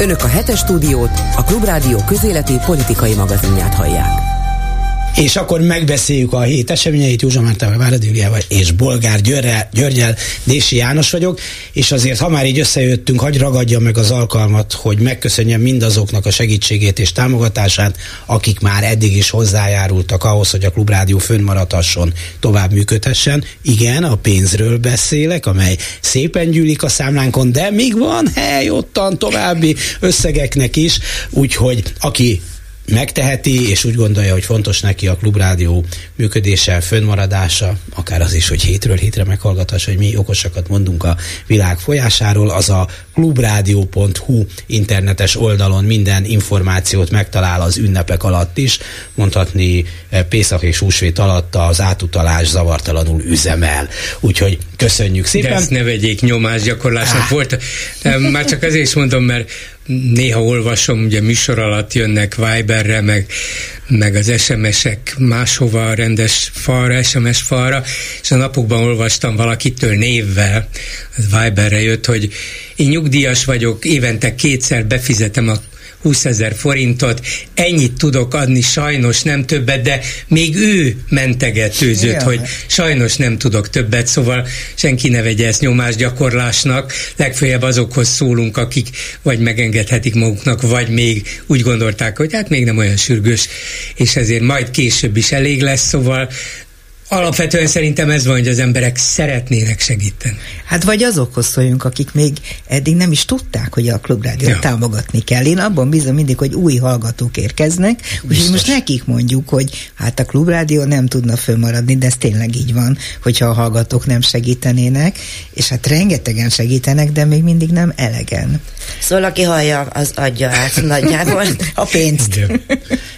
Önök a hetes stúdiót, a Klubrádió közéleti politikai magazinját hallják. És akkor megbeszéljük a hét eseményeit Józsa Mártával, Váradi Júliával és Bolgár Györre, Györgyel, Dési János vagyok, és azért, ha már így összejöttünk, hagy ragadja meg az alkalmat, hogy megköszönjem mindazoknak a segítségét és támogatását, akik már eddig is hozzájárultak ahhoz, hogy a Klubrádió fönnmaradhasson, tovább működhessen. Igen, a pénzről beszélek, amely szépen gyűlik a számlánkon, de még van hely ottan további összegeknek is, úgyhogy aki megteheti, és úgy gondolja, hogy fontos neki a klubrádió működése, fönnmaradása, akár az is, hogy hétről hétre meghallgathassa, hogy mi okosakat mondunk a világ folyásáról, az a klubrádió.hu internetes oldalon minden információt megtalál az ünnepek alatt is, mondhatni eh, Pészak és Húsvét alatt az átutalás zavartalanul üzemel. Úgyhogy köszönjük szépen. De ezt ne vegyék nyomásgyakorlásnak volt. Már csak azért is mondom, mert néha olvasom, ugye műsor alatt jönnek Viberre, meg, meg az SMS-ek máshova, rendes falra, SMS falra, és a napokban olvastam valakitől névvel, az Viberre jött, hogy én nyugdíjas vagyok, évente kétszer befizetem a 20 ezer forintot, ennyit tudok adni, sajnos nem többet, de még ő mentegetőzött, Igen. hogy sajnos nem tudok többet, szóval senki ne vegye ezt nyomásgyakorlásnak, legfeljebb azokhoz szólunk, akik vagy megengedhetik maguknak, vagy még úgy gondolták, hogy hát még nem olyan sürgős, és ezért majd később is elég lesz, szóval Alapvetően szerintem ez van, hogy az emberek szeretnének segíteni. Hát vagy azokhoz szóljunk, akik még eddig nem is tudták, hogy a klubrádiót ja. támogatni kell. Én abban bízom mindig, hogy új hallgatók érkeznek, úgyhogy most nekik mondjuk, hogy hát a klubrádió nem tudna fölmaradni, de ez tényleg így van, hogyha a hallgatók nem segítenének, és hát rengetegen segítenek, de még mindig nem elegen. Szóval aki hallja, az adja át nagyjából a pénzt. Igen,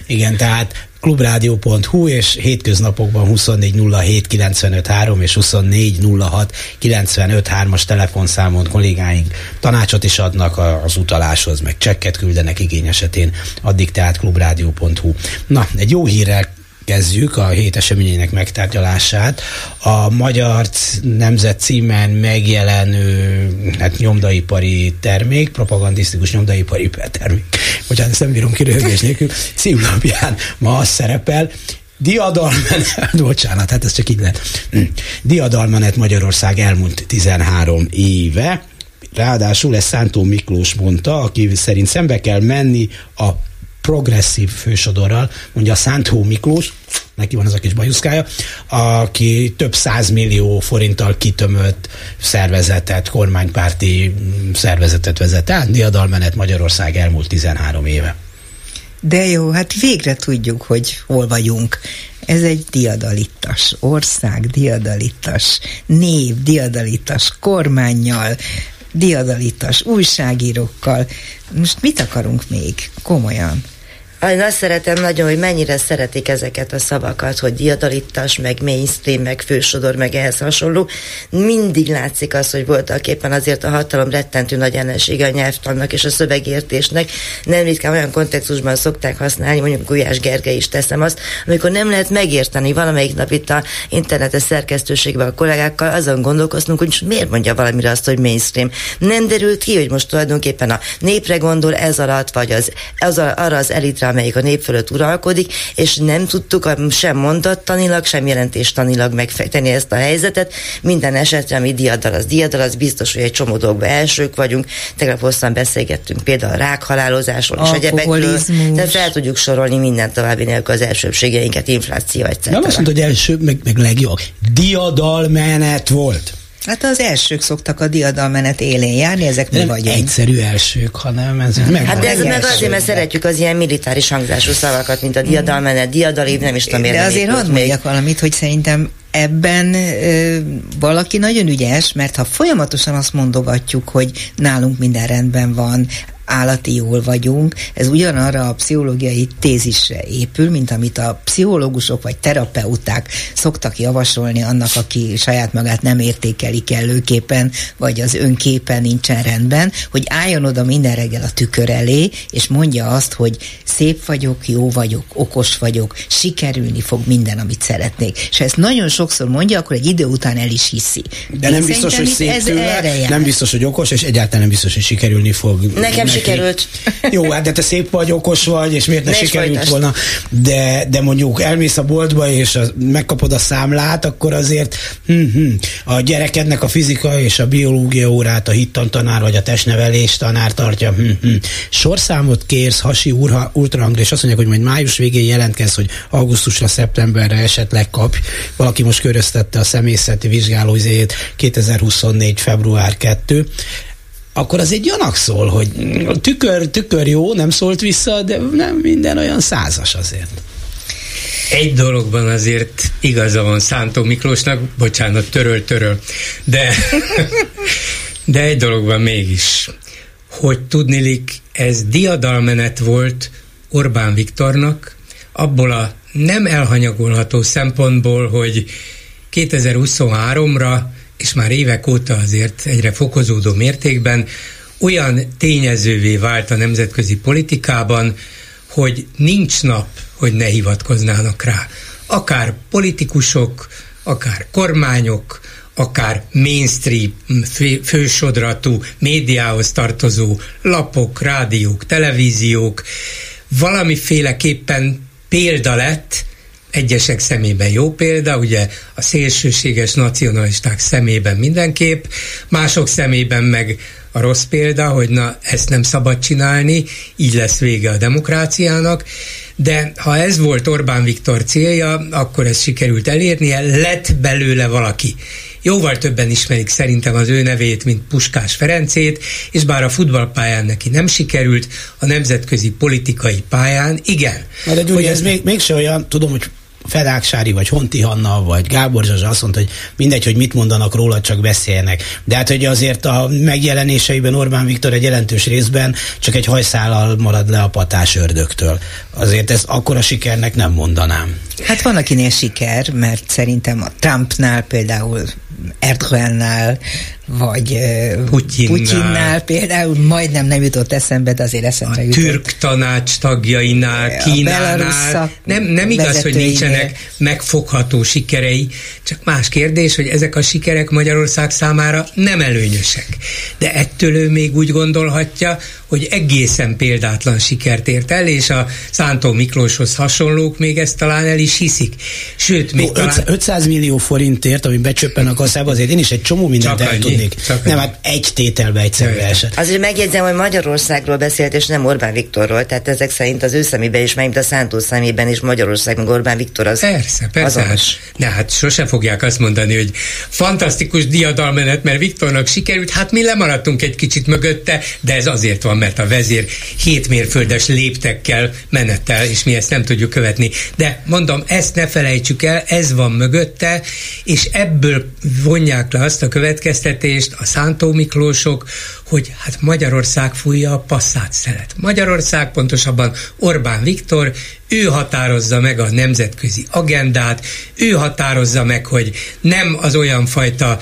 Igen tehát klubrádió.hu és hétköznapokban 2407 953 és 2406 953-as telefonszámon kollégáink tanácsot is adnak az utaláshoz, meg csekket küldenek igény esetén, addig tehát klubrádió.hu. Na, egy jó hírrel kezdjük a hét eseményének megtárgyalását. A Magyar Nemzet címen megjelenő hát, nyomdaipari termék, propagandisztikus nyomdaipari termék, bocsánat, ezt nem bírom ki röhögés nélkül, címlapján ma az szerepel, Diadalmenet, bocsánat, hát ez csak így lehet. Diadalmenet Magyarország elmúlt 13 éve, ráadásul ezt Szántó Miklós mondta, aki szerint szembe kell menni a progresszív fősodorral, mondja Szántó Miklós, neki van az a kis bajuszkája, aki több százmillió forinttal kitömött szervezetet, kormánypárti szervezetet vezet. Tehát diadalmenet Magyarország elmúlt 13 éve. De jó, hát végre tudjuk, hogy hol vagyunk. Ez egy diadalitas ország, diadalitas név, diadalitas kormányjal, diadalitas újságírókkal. Most mit akarunk még? Komolyan. Én azt szeretem nagyon, hogy mennyire szeretik ezeket a szavakat, hogy diadalittas, meg mainstream, meg fősodor, meg ehhez hasonló. Mindig látszik az, hogy voltak éppen azért a hatalom rettentő nagy ellensége a nyelvtannak és a szövegértésnek. Nem ritkán olyan kontextusban szokták használni, mondjuk Gulyás Gergely is teszem azt, amikor nem lehet megérteni valamelyik nap itt a internetes szerkesztőségben a kollégákkal, azon gondolkoztunk, hogy miért mondja valamire azt, hogy mainstream. Nem derült ki, hogy most tulajdonképpen a népre gondol ez alatt, vagy az, az arra az elitre, amelyik a nép fölött uralkodik, és nem tudtuk sem mondattanilag, sem jelentéstanilag megfejteni ezt a helyzetet. Minden esetre, ami diadal, az diadal, az biztos, hogy egy csomó dolgokban elsők vagyunk. Tegnap hosszan beszélgettünk például a rákhalálozásról és egyebekről. Tehát fel tudjuk sorolni minden további nélkül az elsőbségeinket, infláció, etc. Nem azt mondta, hogy első, meg, meg legjobb. Diadalmenet volt. Hát az elsők szoktak a diadalmenet élén járni, ezek mi vagyunk. egyszerű elsők, hanem ez meg Hát de ez meg azért, mert szeretjük az ilyen militáris hangzású szavakat, mint a diadalmenet, diadalív, nem is tudom miért. De azért hadd mondjak valamit, hogy szerintem ebben ö, valaki nagyon ügyes, mert ha folyamatosan azt mondogatjuk, hogy nálunk minden rendben van, állati jól vagyunk, ez ugyanarra a pszichológiai tézisre épül, mint amit a pszichológusok vagy terapeuták szoktak javasolni annak, aki saját magát nem értékeli kellőképpen, vagy az önképen nincsen rendben, hogy álljon oda minden reggel a tükör elé, és mondja azt, hogy szép vagyok, jó vagyok, okos vagyok, sikerülni fog minden, amit szeretnék. És ha ezt nagyon sokszor mondja, akkor egy idő után el is hiszi. De Én nem biztos, hogy szép tőle, nem biztos, hogy okos, és egyáltalán nem biztos, hogy sikerülni fog. Nekem neki. Sikerült. Jó, hát de te szép vagy, okos vagy, és miért ne, ne sikerült volna. De, de mondjuk elmész a boltba, és a, megkapod a számlát, akkor azért hm, hm, a gyerekednek a fizika és a biológia órát a hittantanár vagy a testnevelés tanár tartja. Hm, hm. Sorszámot kérsz, hasi ultrahangra, és azt mondják, hogy majd május végén jelentkez, hogy augusztusra, szeptemberre esetleg kap. Valaki most köröztette a személyzeti vizsgálózét 2024. február 2 akkor az egy gyanakszol, hogy tükör, tükör jó, nem szólt vissza, de nem minden olyan százas azért. Egy dologban azért igaza van Szántó Miklósnak, bocsánat, töröl, töröl, de, de egy dologban mégis, hogy tudnilik, ez diadalmenet volt Orbán Viktornak, abból a nem elhanyagolható szempontból, hogy 2023-ra, és már évek óta azért egyre fokozódó mértékben olyan tényezővé vált a nemzetközi politikában, hogy nincs nap, hogy ne hivatkoznának rá. Akár politikusok, akár kormányok, akár mainstream fősodratú médiához tartozó lapok, rádiók, televíziók, valamiféleképpen példa lett, egyesek szemében jó példa, ugye a szélsőséges nacionalisták szemében mindenképp, mások szemében meg a rossz példa, hogy na ezt nem szabad csinálni, így lesz vége a demokráciának, de ha ez volt Orbán Viktor célja, akkor ez sikerült elérnie, lett belőle valaki. Jóval többen ismerik szerintem az ő nevét, mint Puskás Ferencét, és bár a futballpályán neki nem sikerült, a nemzetközi politikai pályán igen. Na de Gyuri, ez még, mégse olyan, tudom, hogy Fedáksári, vagy Honti Hanna, vagy Gábor Zsazsa azt mondta, hogy mindegy, hogy mit mondanak róla, csak beszéljenek. De hát, hogy azért a megjelenéseiben Orbán Viktor egy jelentős részben csak egy hajszállal marad le a patás ördögtől. Azért ezt akkor a sikernek nem mondanám. Hát van, akinél siker, mert szerintem a Trumpnál például Erdogannál, vagy Putyinnál. Putyinnál például majdnem nem jutott eszembe, de azért eszembe a jutott. türk tanács tagjainál, Kínánál. Nem, nem igaz, hogy nincsenek megfogható sikerei, csak más kérdés, hogy ezek a sikerek Magyarország számára nem előnyösek. De ettől ő még úgy gondolhatja, hogy egészen példátlan sikert ért el, és a Szántó Miklóshoz hasonlók még ezt talán el is hiszik. Sőt, még Ó, talán... 500 millió forintért, ami becsöppen a kasszába, azért én is egy csomó mindent el annyi. Csak nem, hát egy tételbe egyszerre esett. Azért megjegyzem, hogy Magyarországról beszélt, és nem Orbán Viktorról, tehát ezek szerint az ő szemében is, mert a Szántó szemében is Magyarország, meg Orbán Viktor az Persze, persze. Hát, ne, hát sose fogják azt mondani, hogy fantasztikus diadalmenet, mert Viktornak sikerült, hát mi lemaradtunk egy kicsit mögötte, de ez azért van, mert a vezér hét mérföldes léptekkel menettel, és mi ezt nem tudjuk követni. De mondom, ezt ne felejtsük el, ez van mögötte, és ebből vonják le azt a következtetést a Szántó Miklósok, hogy hát Magyarország fújja a passzát szelet. Magyarország, pontosabban Orbán Viktor, ő határozza meg a nemzetközi agendát, ő határozza meg, hogy nem az olyan fajta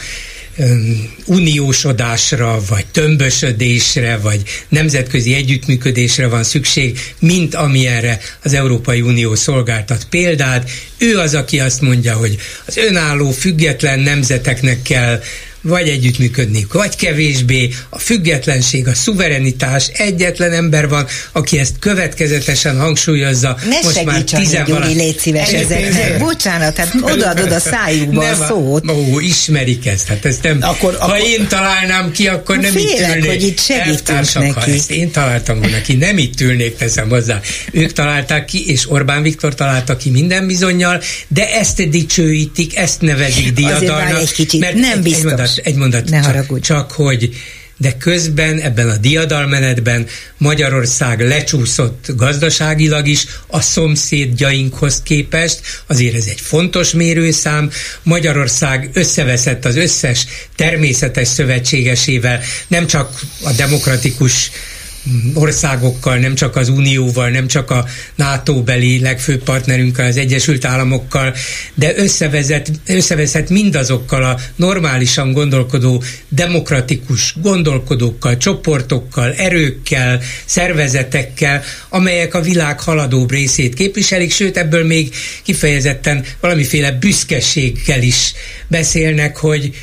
uniósodásra, vagy tömbösödésre, vagy nemzetközi együttműködésre van szükség, mint amilyenre az Európai Unió szolgáltat példát. Ő az, aki azt mondja, hogy az önálló, független nemzeteknek kell vagy együttműködni, vagy kevésbé. A függetlenség, a szuverenitás, egyetlen ember van, aki ezt következetesen hangsúlyozza. Ne most már tizenvalá... Gyuri, légy szíves ezeknek. Bocsánat, tehát odaadod a szájukba nem, a szót. Ó, ismerik ezt. Hát ezt nem, akkor, ha akkor... én találnám ki, akkor nem Félek, itt ülnék. hogy itt segítünk neki. Ezt én találtam volna ki, nem itt ülnék, teszem hozzá. Ők találták ki, és Orbán Viktor találta ki minden bizonyal, de ezt dicsőítik, ezt nevezik diadalnak. egy kicsit, mert nem biztos mondat, egy mondat, ne csak, csak hogy de közben ebben a diadalmenetben Magyarország lecsúszott gazdaságilag is a szomszédjainkhoz képest, azért ez egy fontos mérőszám. Magyarország összeveszett az összes természetes szövetségesével, nem csak a demokratikus országokkal, nem csak az Unióval, nem csak a NATO-beli legfőbb partnerünkkel, az Egyesült Államokkal, de összevezet, összevezet mindazokkal a normálisan gondolkodó, demokratikus gondolkodókkal, csoportokkal, erőkkel, szervezetekkel, amelyek a világ haladóbb részét képviselik, sőt ebből még kifejezetten valamiféle büszkeséggel is beszélnek, hogy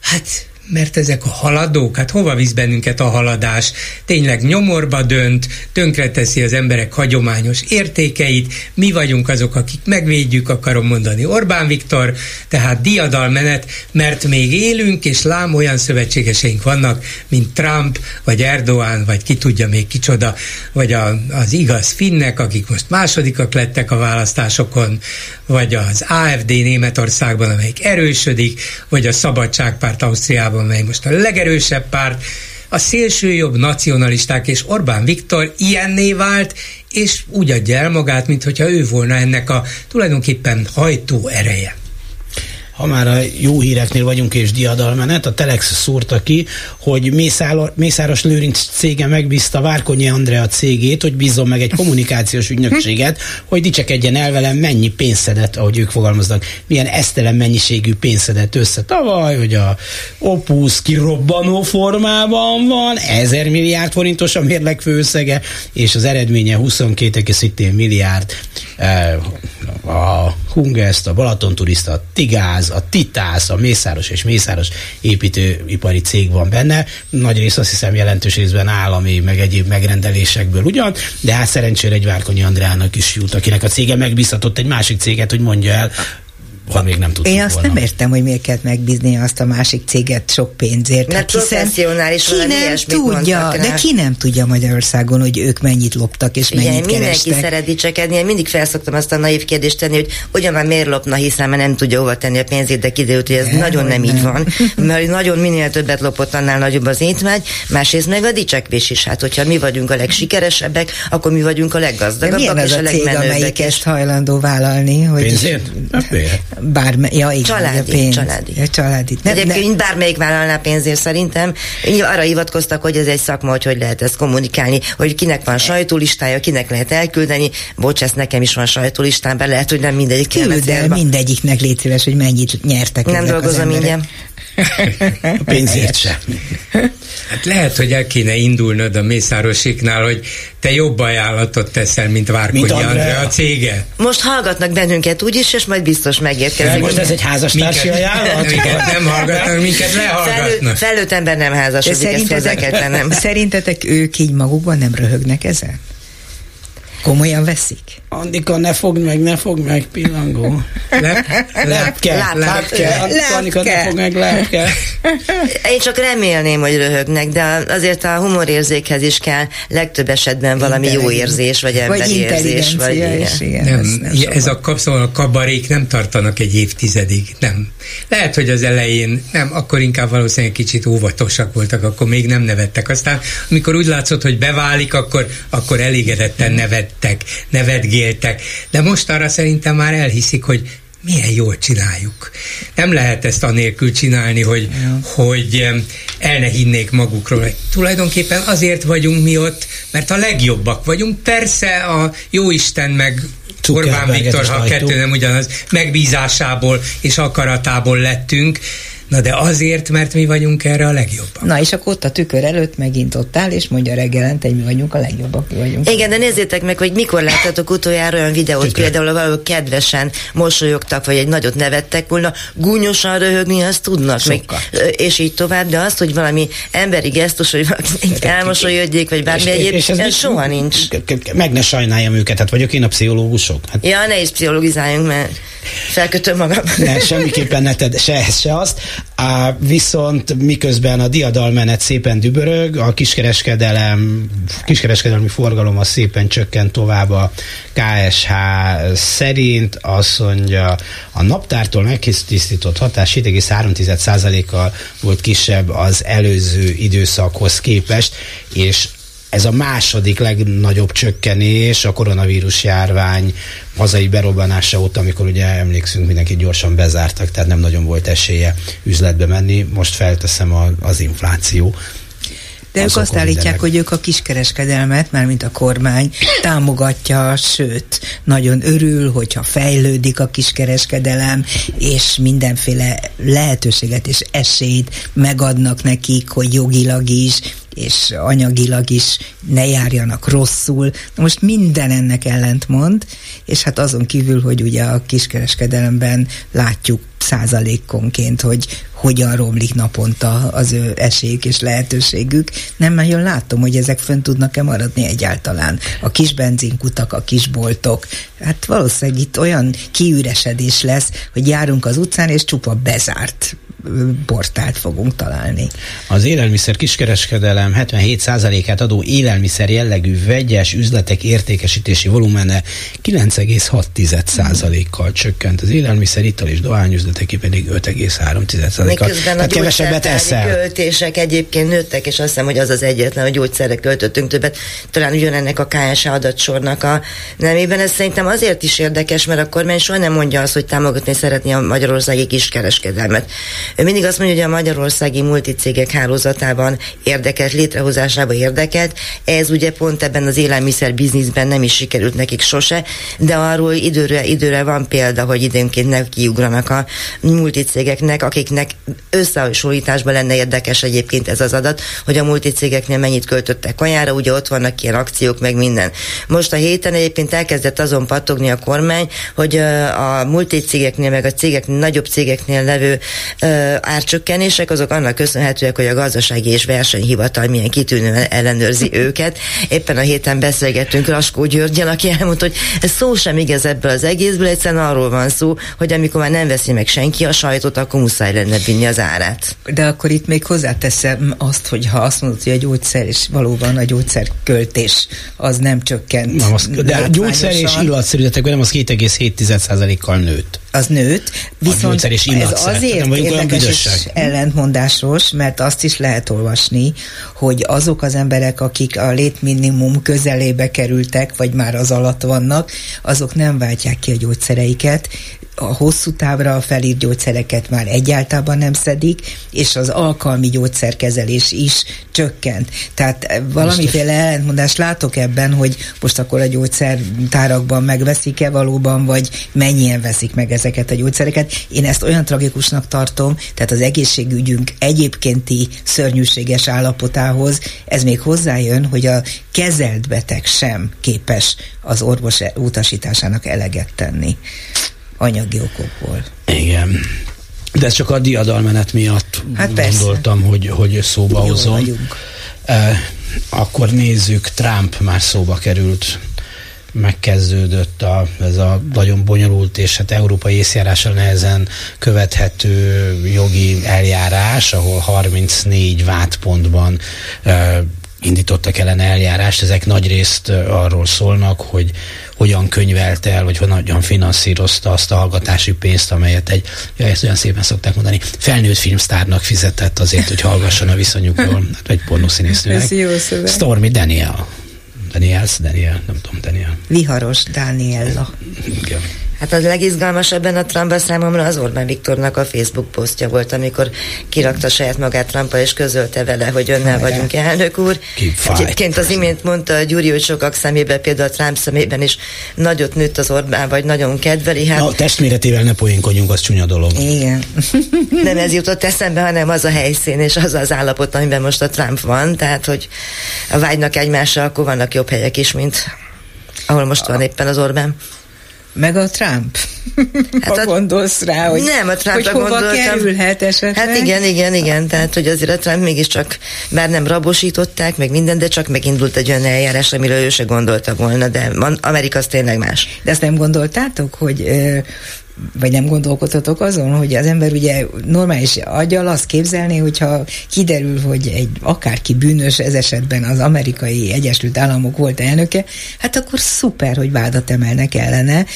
hát mert ezek a haladók, hát hova visz bennünket a haladás? Tényleg nyomorba dönt, tönkreteszi az emberek hagyományos értékeit, mi vagyunk azok, akik megvédjük, akarom mondani Orbán Viktor, tehát diadalmenet, mert még élünk, és lám olyan szövetségeseink vannak, mint Trump, vagy Erdoğan, vagy ki tudja még kicsoda, vagy a, az igaz finnek, akik most másodikak lettek a választásokon, vagy az AFD Németországban, amelyik erősödik, vagy a Szabadságpárt Ausztriában, Európában, mely most a legerősebb párt, a szélsőjobb nacionalisták és Orbán Viktor ilyenné vált, és úgy adja el magát, mintha ő volna ennek a tulajdonképpen hajtó ereje ha már a jó híreknél vagyunk és diadalmenet, a Telex szúrta ki, hogy Mészáros Lőrinc cége megbízta Várkonyi Andrea cégét, hogy bízzon meg egy kommunikációs ügynökséget, hogy dicsekedjen el velem, mennyi pénzedett, ahogy ők fogalmaznak, milyen esztelen mennyiségű pénzedett össze. Tavaly, hogy a Opus kirobbanó formában van, 1000 milliárd forintos a mérleg főszege, és az eredménye 22,5 milliárd eh, a Hungest, a Balaton turista, a Tigáz, a Titász, a Mészáros és Mészáros építőipari cég van benne. Nagy rész azt hiszem jelentős részben állami, meg egyéb megrendelésekből ugyan, de hát szerencsére egy Várkonyi Andrának is jut, akinek a cége megbízhatott egy másik céget, hogy mondja el, ha még nem tudtuk Én azt volna. nem értem, hogy miért kellett megbízni azt a másik céget sok pénzért. Mert hát professzionális ki nem tudja, de ki nem tudja Magyarországon, hogy ők mennyit loptak és mennyit Igen, mindenki kerestek. szeret dicsekedni. Én mindig felszoktam azt a naív kérdést tenni, hogy ugyan már miért lopna, hiszen már nem tudja hova tenni a pénzét, de kiderült, hogy ez de, nagyon nem, nem így van. Mert nagyon minél többet lopott, annál nagyobb az étvágy. Másrészt meg a dicsekvés is. Hát, hogyha mi vagyunk a legsikeresebbek, akkor mi vagyunk a leggazdagabbak és a, a cég, amelyik ezt hajlandó vállalni? Hogy Pénzért? Bárme, ja, igen, családi, pénz. családi. Ja, családi. Nem, Egyébként nem. bármelyik vállalná pénzért szerintem. Arra hivatkoztak, hogy ez egy szakma, hogy hogy lehet ezt kommunikálni, hogy kinek van sajtólistája, kinek lehet elküldeni. Bocs, ezt nekem is van sajtólistám, be lehet, hogy nem mindegyik Küld el mindegyiknek légy szíves, hogy mennyit nyertek Nem dolgozom ingyen. A pénzért sem. Hát lehet, hogy el kéne indulnod a Mészárosiknál, hogy te jobb ajánlatot teszel, mint Várkonyi Andrea a cége. Most hallgatnak bennünket úgyis, és majd biztos megérkezik. Most ez egy házastársi ajánlat? Minket nem hallgatnak, minket lehallgatnak. Felő, felőtt ember nem házasodik, ezt kell Szerintetek ők így magukban nem röhögnek ezen? Komolyan veszik? Andika, ne fogd meg, ne fogd meg, pillangó. lepke, lepke. Andika, ne fogd meg, lepke. Én csak remélném, hogy röhögnek, de azért a humorérzékhez is kell legtöbb esetben valami jó érzés, vagy emberi érzés. Vagy igen. igen. Nem, nem ez a, szóval a kabarék nem tartanak egy évtizedig, nem. Lehet, hogy az elején, nem, akkor inkább valószínűleg kicsit óvatosak voltak, akkor még nem nevettek. Aztán, amikor úgy látszott, hogy beválik, akkor, akkor elégedetten nevettek, nevetgéltek. De most arra szerintem már elhiszik, hogy milyen jól csináljuk. Nem lehet ezt anélkül csinálni, hogy, ja. hogy el ne hinnék magukról. Tulajdonképpen azért vagyunk mi ott, mert a legjobbak vagyunk. Persze a Jóisten meg Orbán Viktor, ha kettő nem ugyanaz, megbízásából és akaratából lettünk, Na de azért, mert mi vagyunk erre a legjobbak. Na és akkor ott a tükör előtt megint ott áll, és mondja reggelente, hogy mi vagyunk a legjobbak, mi vagyunk. Igen, de nézzétek meg, hogy mikor láttatok utoljára olyan videót, Tükör. például valahol kedvesen mosolyogtak, vagy egy nagyot nevettek volna, gúnyosan röhögni, azt tudnak. Még, és így tovább, de azt, hogy valami emberi gesztus, hogy elmosolyodjék, vagy bármi egyéb, és ez soha nincs. Meg ne sajnáljam őket, hát vagyok én a pszichológusok. Hát. Ja, ne is pszichológizáljunk, mert felkötöm magam. Ne, semmiképpen ne tedd se ezt, se azt. Á, viszont miközben a diadalmenet szépen dübörög, a kiskereskedelem, kiskereskedelmi forgalom az szépen csökkent tovább a KSH szerint, azt mondja, a naptártól megtisztított hatás 7,3%-kal volt kisebb az előző időszakhoz képest, és ez a második legnagyobb csökkenés a koronavírus járvány hazai berobbanása óta, amikor ugye emlékszünk, mindenki gyorsan bezártak, tehát nem nagyon volt esélye üzletbe menni. Most felteszem a, az infláció. De ők azt állítják, hogy ők a kiskereskedelmet, mármint a kormány támogatja, sőt, nagyon örül, hogyha fejlődik a kiskereskedelem, és mindenféle lehetőséget és esélyt megadnak nekik, hogy jogilag is, és anyagilag is ne járjanak rosszul. Most minden ennek ellentmond, és hát azon kívül, hogy ugye a kiskereskedelemben látjuk százalékonként, hogy hogyan romlik naponta az ő esélyük és lehetőségük. Nem nagyon látom, hogy ezek fönn tudnak-e maradni egyáltalán. A kis benzinkutak, a kisboltok. Hát valószínűleg itt olyan kiüresedés lesz, hogy járunk az utcán, és csupa bezárt portált fogunk találni. Az élelmiszer kiskereskedelem 77%-át adó élelmiszer jellegű vegyes üzletek értékesítési volumene 9,6%-kal csökkent. Az élelmiszer, ital és dohányüzleteké pedig 5,3%-kal. Miközben a hát kevesebbet eszel. költések egyébként nőttek, és azt hiszem, hogy az az egyetlen, hogy gyógyszerre költöttünk többet. Talán ugyanennek a KS adatsornak a nemében. Ez szerintem azért is érdekes, mert a kormány soha nem mondja azt, hogy támogatni szeretné a magyarországi kiskereskedelmet. Ő mindig azt mondja, hogy a magyarországi multicégek hálózatában érdekelt, létrehozásában érdekelt. Ez ugye pont ebben az élelmiszer bizniszben nem is sikerült nekik sose, de arról időre, időre van példa, hogy időnként ne kiugranak a multicégeknek, akiknek összehasonlításban lenne érdekes egyébként ez az adat, hogy a multicégeknél mennyit költöttek kajára, ugye ott vannak ilyen akciók, meg minden. Most a héten egyébként elkezdett azon pattogni a kormány, hogy a multicégeknél, meg a cégek, nagyobb cégeknél levő árcsökkenések azok annak köszönhetőek, hogy a gazdasági és versenyhivatal milyen kitűnően ellenőrzi őket. Éppen a héten beszélgettünk Raskó Györgyel, aki elmondta, hogy ez szó sem igaz ebből az egészből, egyszerűen arról van szó, hogy amikor már nem veszi meg senki a sajtot, akkor muszáj lenne vinni az árát. De akkor itt még hozzáteszem azt, hogy ha azt mondod, hogy a gyógyszer és valóban a gyógyszerköltés az nem csökkent. Nem, az, de a gyógyszer és illatszerűzetekben nem az 2,7%-kal nőtt az nőtt, viszont ez azért érdekes és ellentmondásos, mert azt is lehet olvasni, hogy azok az emberek, akik a létminimum közelébe kerültek, vagy már az alatt vannak, azok nem váltják ki a gyógyszereiket, a hosszú távra a felírt gyógyszereket már egyáltalán nem szedik, és az alkalmi gyógyszerkezelés is csökkent. Tehát valamiféle ellentmondást látok ebben, hogy most akkor a gyógyszertárakban megveszik-e valóban, vagy mennyien veszik meg ezeket a gyógyszereket. Én ezt olyan tragikusnak tartom, tehát az egészségügyünk egyébkénti szörnyűséges állapotához, ez még hozzájön, hogy a kezelt beteg sem képes az orvos utasításának eleget tenni anyagi okokból. Igen. De ez csak a diadalmenet miatt hát gondoltam, hogy, hogy szóba hozom. E, akkor nézzük, Trump már szóba került megkezdődött a, ez a nagyon bonyolult és hát európai észjárással nehezen követhető jogi eljárás, ahol 34 vádpontban e, indítottak ellen eljárást, ezek nagyrészt arról szólnak, hogy hogyan könyvelte el, vagy hogyan finanszírozta azt a hallgatási pénzt, amelyet egy, ja, ezt olyan szépen szokták mondani, felnőtt filmsztárnak fizetett azért, hogy hallgasson a viszonyukról, hát egy pornószínésznőnek. Ez jó szöveg. Stormy Daniel. Daniels, Daniel, nem tudom, Daniel. Viharos Daniella. Igen. Hát az legizgalmasabb ebben a Trump számomra az Orbán Viktornak a Facebook posztja volt, amikor kirakta saját magát Trump és közölte vele, hogy önnel Fájra. vagyunk elnök úr. Egyébként az imént mondta a Gyuri, hogy sokak szemében, például a Trump szemében is nagyot nőtt az Orbán, vagy nagyon kedveli. Hát... Na, testméretével ne poénkodjunk, az csúnya dolog. Igen. Nem ez jutott eszembe, hanem az a helyszín és az az állapot, amiben most a Trump van, tehát hogy a vágynak egymásra, akkor vannak jobb helyek is, mint ahol most van éppen az Orbán. Meg a Trump. Hát ha a, gondolsz rá, hogy, nem, a hogy hova gondoltam. kerülhet esetleg. Hát igen, igen, igen. Tehát, hogy azért a Trump mégiscsak, bár nem rabosították, meg minden, de csak megindult egy olyan eljárás, amiről ő se gondolta volna, de Amerika az tényleg más. De ezt nem gondoltátok, hogy vagy nem gondolkodhatok azon, hogy az ember ugye normális agyal azt képzelni, hogyha kiderül, hogy egy akárki bűnös, ez esetben az amerikai Egyesült Államok volt elnöke, hát akkor szuper, hogy vádat emelnek ellene.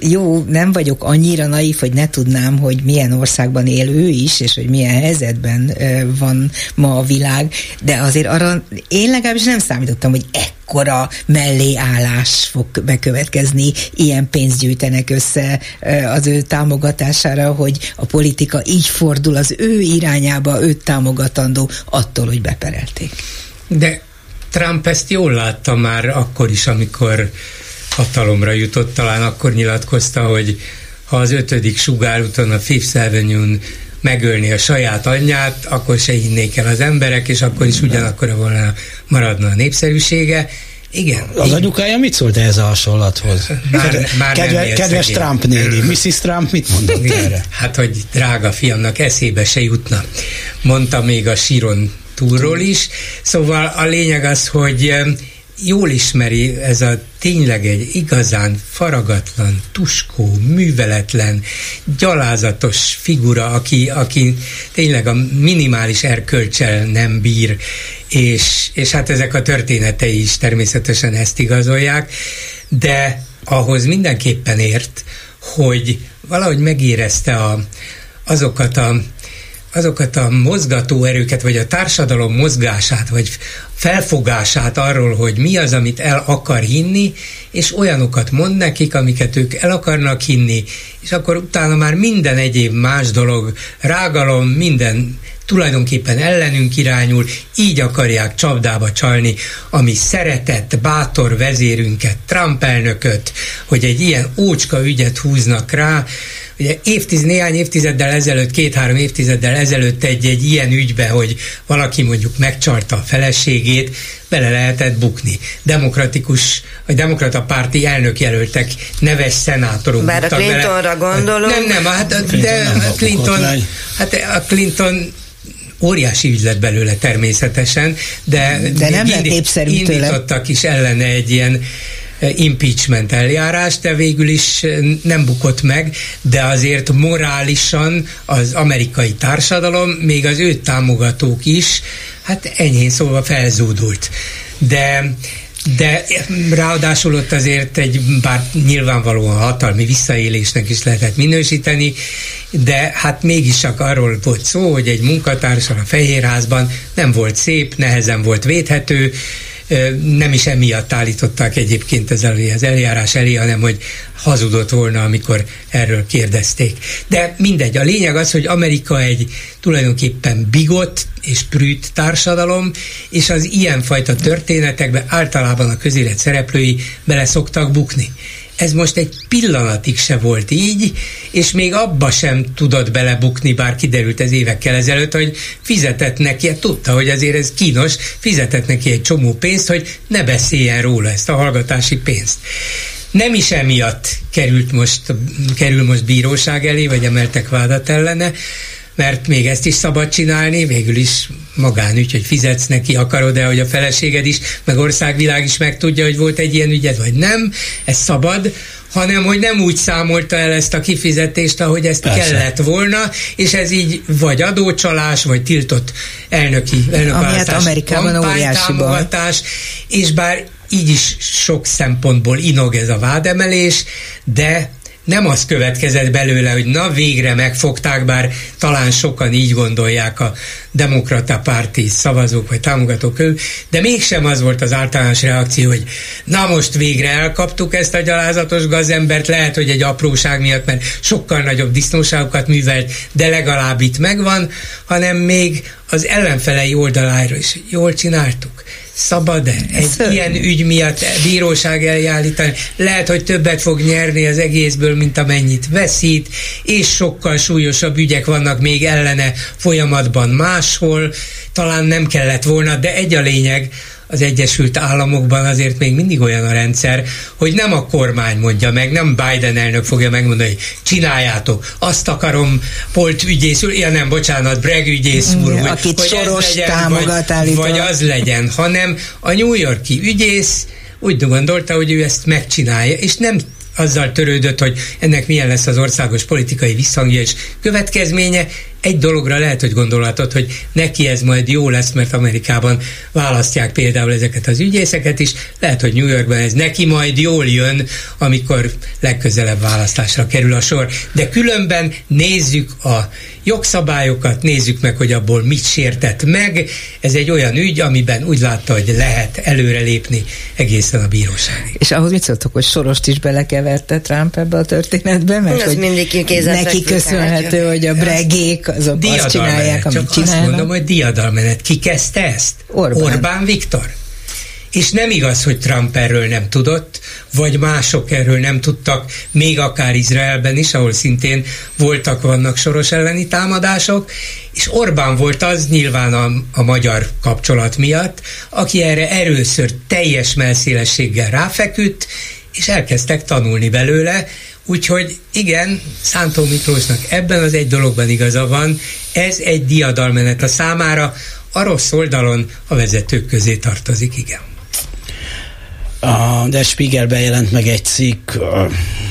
Jó, nem vagyok annyira naív, hogy ne tudnám, hogy milyen országban él ő is, és hogy milyen helyzetben van ma a világ, de azért arra én legalábbis nem számítottam, hogy ekkor akkora melléállás fog bekövetkezni, ilyen pénzt gyűjtenek össze az ő támogatására, hogy a politika így fordul az ő irányába, őt támogatandó attól, hogy beperelték. De Trump ezt jól látta már akkor is, amikor hatalomra jutott, talán akkor nyilatkozta, hogy ha az ötödik sugárúton, a Fifth Avenue-n megölni a saját anyját, akkor se hinnék el az emberek, és akkor is ugyanakkor volna maradna a népszerűsége. Igen. Az anyukája mit szólt ehhez a hasonlathoz? Már, már Kedve, kedves szegény. Trump néni, Mrs. Trump mit mondott erre? Hát, hogy drága fiamnak eszébe se jutna. Mondta még a síron túlról is. Szóval a lényeg az, hogy jól ismeri ez a tényleg egy igazán faragatlan, tuskó, műveletlen, gyalázatos figura, aki, aki tényleg a minimális erkölcsel nem bír, és, és hát ezek a történetei is természetesen ezt igazolják, de ahhoz mindenképpen ért, hogy valahogy megérezte a, azokat a azokat a mozgató erőket, vagy a társadalom mozgását, vagy felfogását arról, hogy mi az, amit el akar hinni, és olyanokat mond nekik, amiket ők el akarnak hinni, és akkor utána már minden egyéb más dolog, rágalom, minden tulajdonképpen ellenünk irányul, így akarják csapdába csalni, ami szeretett, bátor vezérünket, Trump elnököt, hogy egy ilyen ócska ügyet húznak rá, Ugye évtiz, néhány évtizeddel ezelőtt, két-három évtizeddel ezelőtt egy, egy ilyen ügybe, hogy valaki mondjuk megcsalta a feleségét, bele lehetett bukni. Demokratikus, vagy demokrata párti elnökjelöltek, neves szenátorok Bár a Clintonra bele. gondolom. Nem, nem, hát, de a Clinton, hát a Clinton óriási ügy lett belőle természetesen, de, de nem indít, indítottak is ellene egy ilyen impeachment eljárás, de végül is nem bukott meg, de azért morálisan az amerikai társadalom, még az ő támogatók is, hát enyhén szólva felzúdult. De de ráadásul ott azért egy, bár nyilvánvalóan hatalmi visszaélésnek is lehetett minősíteni, de hát mégis csak arról volt szó, hogy egy munkatársal a Fehérházban nem volt szép, nehezen volt védhető, nem is emiatt állították egyébként ez elé, az eljárás elé, hanem hogy hazudott volna, amikor erről kérdezték. De mindegy, a lényeg az, hogy Amerika egy tulajdonképpen bigott és prűt társadalom, és az ilyenfajta történetekbe általában a közélet szereplői bele szoktak bukni. Ez most egy pillanatig se volt így, és még abba sem tudott belebukni, bár kiderült ez évekkel ezelőtt, hogy fizetett neki, hát tudta, hogy azért ez kínos, fizetett neki egy csomó pénzt, hogy ne beszéljen róla ezt a hallgatási pénzt. Nem is emiatt került most, kerül most bíróság elé, vagy emeltek vádat ellene, mert még ezt is szabad csinálni, végül is magánügy, hogy fizetsz neki, akarod-e, hogy a feleséged is, meg országvilág is megtudja, hogy volt egy ilyen ügyed, vagy nem, ez szabad, hanem hogy nem úgy számolta el ezt a kifizetést, ahogy ezt Persze. kellett volna, és ez így vagy adócsalás, vagy tiltott elnöki elnökválasztás, Amerikában óriási támogatás, és bár így is sok szempontból inog ez a vádemelés, de nem az következett belőle, hogy na végre megfogták, bár talán sokan így gondolják a demokrata párti szavazók vagy támogatók körül, de mégsem az volt az általános reakció, hogy na most végre elkaptuk ezt a gyalázatos gazembert, lehet, hogy egy apróság miatt, mert sokkal nagyobb disznóságokat művelt, de legalább itt megvan, hanem még az ellenfelei oldalára is jól csináltuk szabad-e egy Szörny. ilyen ügy miatt bíróság elé állítani? Lehet, hogy többet fog nyerni az egészből, mint amennyit veszít, és sokkal súlyosabb ügyek vannak még ellene folyamatban máshol. Talán nem kellett volna, de egy a lényeg, az Egyesült Államokban azért még mindig olyan a rendszer, hogy nem a kormány mondja meg, nem Biden elnök fogja megmondani, hogy csináljátok, azt akarom Polt ügyész úr, ja nem, bocsánat, Breg ügyész úr, hogy, Akit hogy soros legyen, vagy, vagy az legyen, hanem a New Yorki ügyész úgy gondolta, hogy ő ezt megcsinálja, és nem azzal törődött, hogy ennek milyen lesz az országos politikai visszhangja és következménye. Egy dologra lehet, hogy gondolhatod, hogy neki ez majd jó lesz, mert Amerikában választják például ezeket az ügyészeket is. Lehet, hogy New Yorkban ez neki majd jól jön, amikor legközelebb választásra kerül a sor. De különben nézzük a jogszabályokat, nézzük meg, hogy abból mit sértett meg. Ez egy olyan ügy, amiben úgy látta, hogy lehet előrelépni egészen a bíróságig. És ahhoz mit szóltok, hogy Sorost is belekeverte Trump ebbe a történetbe? Mert Ez hogy mindig neki köszönhető, hogy a bregék azok azt csinálják, amit Csak csinálnak. azt mondom, hogy diadalmenet. Ki kezdte ezt? Orbán. Orbán Viktor. És nem igaz, hogy Trump erről nem tudott, vagy mások erről nem tudtak, még akár Izraelben is, ahol szintén voltak, vannak soros elleni támadások, és Orbán volt az nyilván a, a magyar kapcsolat miatt, aki erre először teljes melszélességgel ráfeküdt, és elkezdtek tanulni belőle, Úgyhogy igen, Szántó Miklósnak ebben az egy dologban igaza van, ez egy diadalmenet a számára, a rossz oldalon a vezetők közé tartozik, igen. A Der Spiegelben jelent meg egy cikk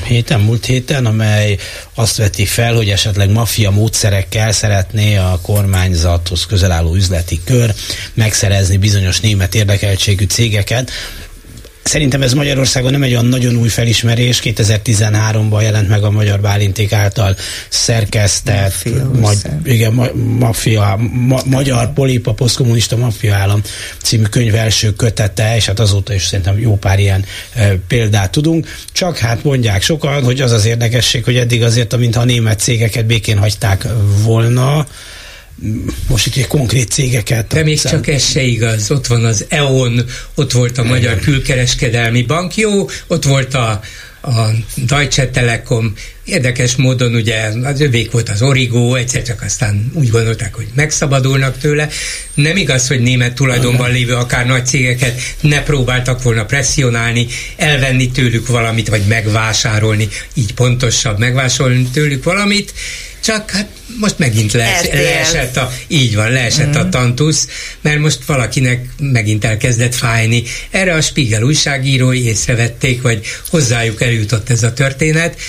héten, múlt héten, amely azt veti fel, hogy esetleg maffia módszerekkel szeretné a kormányzathoz közel álló üzleti kör megszerezni bizonyos német érdekeltségű cégeket. Szerintem ez Magyarországon nem egy olyan nagyon új felismerés. 2013-ban jelent meg a Magyar Bálinték által szerkesztett Maffia ma, igen, ma, maffia, ma, Magyar Polipa Posztkommunista Maffia Állam című könyv első kötete, és hát azóta is szerintem jó pár ilyen e, példát tudunk. Csak hát mondják sokan, hogy az az érdekesség, hogy eddig azért, mintha a német cégeket békén hagyták volna, most itt egy konkrét cégeket. De még csak ez se igaz. Ott van az EON, ott volt a Magyar Külkereskedelmi Bank, jó, ott volt a, a Deutsche Telekom, érdekes módon ugye az övék volt az Origo, egyszer csak aztán úgy gondolták, hogy megszabadulnak tőle. Nem igaz, hogy német tulajdonban lévő akár nagy cégeket ne próbáltak volna presszionálni, elvenni tőlük valamit, vagy megvásárolni, így pontosabb, megvásárolni tőlük valamit, csak hát most megint lees, leesett a, így van, leesett a tantusz, mert most valakinek megint elkezdett fájni. Erre a Spiegel újságírói észrevették, vagy hozzájuk eljutott ez a történet,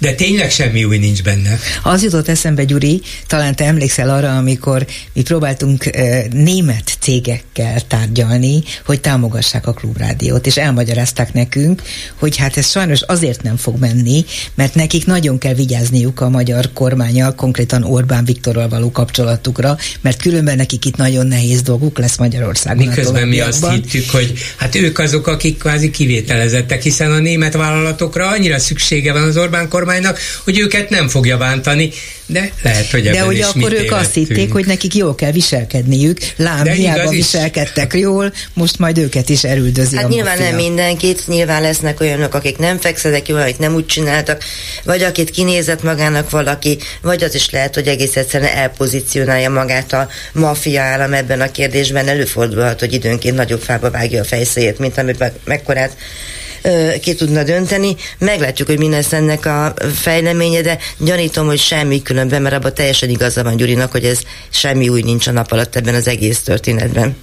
de tényleg semmi új nincs benne. Az jutott eszembe, Gyuri, talán te emlékszel arra, amikor mi próbáltunk e, német cégekkel tárgyalni, hogy támogassák a klubrádiót, és elmagyarázták nekünk, hogy hát ez sajnos azért nem fog menni, mert nekik nagyon kell vigyázniuk a magyar kormányal, konkrétan Orbán Viktorral való kapcsolatukra, mert különben nekik itt nagyon nehéz dolguk lesz Magyarországon. Miközben mi azt hittük, hogy hát ők azok, akik kvázi kivételezettek, hiszen a német vállalatokra annyira szüksége van az Orbán kormánynak, hogy őket nem fogja bántani, de lehet, hogy De hogy is akkor mi ők azt hitték, hogy nekik jól kell viselkedniük. Lám, De hiába igaz is. viselkedtek jól, most majd őket is elüldözi Hát a nyilván maffia. nem mindenkit, nyilván lesznek olyanok, akik nem fekszenek jól, akik nem úgy csináltak, vagy akit kinézett magának valaki, vagy az is lehet, hogy egész egyszerűen elpozícionálja magát a maffia állam ebben a kérdésben. Előfordulhat, hogy időnként nagyobb fába vágja a fejszéjét, mint amit meg- mekkorát ki tudna dönteni. Meglátjuk, hogy mi lesz ennek a fejleménye, de gyanítom, hogy semmi különben, mert abban teljesen igaza van Gyurinak, hogy ez semmi új nincs a nap alatt ebben az egész történetben.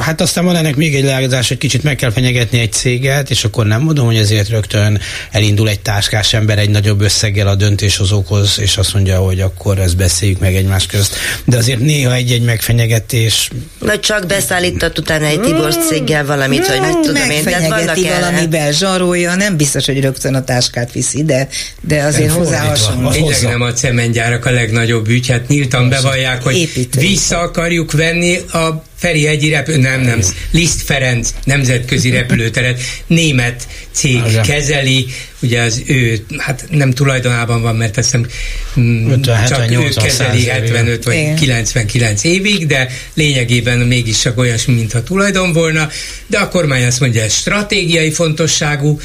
Hát aztán van ennek még egy leágazás, hogy kicsit meg kell fenyegetni egy céget, és akkor nem mondom, hogy ezért rögtön elindul egy táskás ember egy nagyobb összeggel a döntéshozókhoz, és azt mondja, hogy akkor ezt beszéljük meg egymás közt. De azért néha egy-egy megfenyegetés Vagy csak beszállított utána egy Tibor céggel valamit, vagy mit tudom én. Tehát vannak valamivel, zsarolja, nem biztos, hogy rögtön a táskát viszi, de, de azért hozzá hasonló. Az Tényleg hozzá. nem a cementgyárak a legnagyobb ügy, hát nyíltan bevallják, hogy vissza akarjuk venni a Ferihegyi repülő, nem, nem, Liszt Ferenc nemzetközi repülőteret német cég Igen. kezeli, ugye az ő, hát nem tulajdonában van, mert azt hiszem mm, 50, csak 70, ő 80 kezeli százalék. 75 vagy Igen. 99 évig, de lényegében mégis csak olyasmi, mintha tulajdon volna, de a kormány azt mondja, ez stratégiai fontosságú,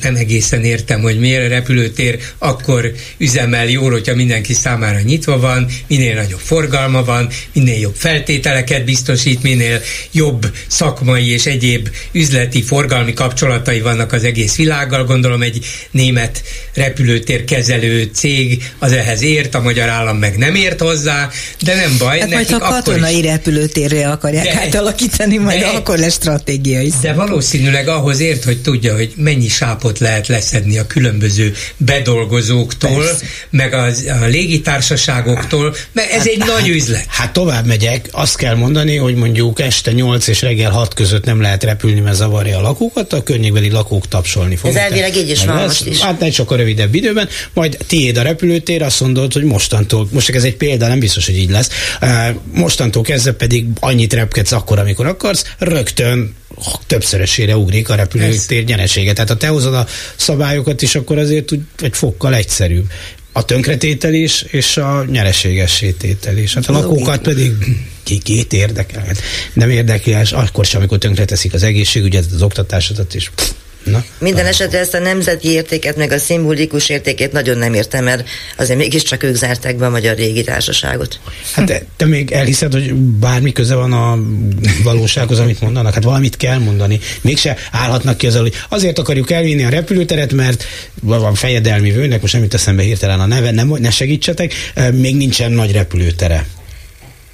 nem egészen értem, hogy miért a repülőtér akkor üzemel jól, hogyha mindenki számára nyitva van, minél nagyobb forgalma van, minél jobb feltételeket biztosít, minél jobb szakmai és egyéb üzleti forgalmi kapcsolatai vannak az egész világgal. Gondolom egy német repülőtér kezelő cég az ehhez ért, a magyar állam meg nem ért hozzá, de nem baj. Hát majd nekik ha akkor katonai is, repülőtérre akarják De- átalakítani, majd de- akkor lesz stratégiai de valószínűleg ahhoz ért, hogy tudja, hogy mennyi sáp vápot lehet leszedni a különböző bedolgozóktól, Persze. meg az, a légitársaságoktól, mert ez hát, egy hát, nagy üzlet. Hát tovább megyek, azt kell mondani, hogy mondjuk este 8 és reggel 6 között nem lehet repülni, mert zavarja a lakókat, a környékbeli lakók tapsolni fognak. Ez elvileg így is van most is. Hát egy sokkal rövidebb időben, majd tiéd a repülőtér, azt mondod, hogy mostantól, most ez egy példa, nem biztos, hogy így lesz, mostantól kezdve pedig annyit repkedsz akkor, amikor akarsz, rögtön többszörösére ugrik a repülőtér nyeresége. Tehát ha te hozod a szabályokat is, akkor azért úgy egy fokkal egyszerűbb. A tönkretételés és a nyereségessétételés. Hát a lakókat pedig ki, két érdekel. Hát nem érdekel, akkor sem, amikor tönkreteszik az egészségügyet, az oktatásodat is. Na? Minden esetre ezt a nemzeti értéket, meg a szimbolikus értékét nagyon nem értem, mert azért mégiscsak ők zárták be a Magyar Régi Társaságot. Hát te, te még elhiszed, hogy bármi köze van a valósághoz, amit mondanak? Hát valamit kell mondani. Mégse állhatnak ki azzal, hogy azért akarjuk elvinni a repülőteret, mert van fejedelmi vőnek, most nem jut eszembe hirtelen a neve, nem, ne segítsetek, még nincsen nagy repülőtere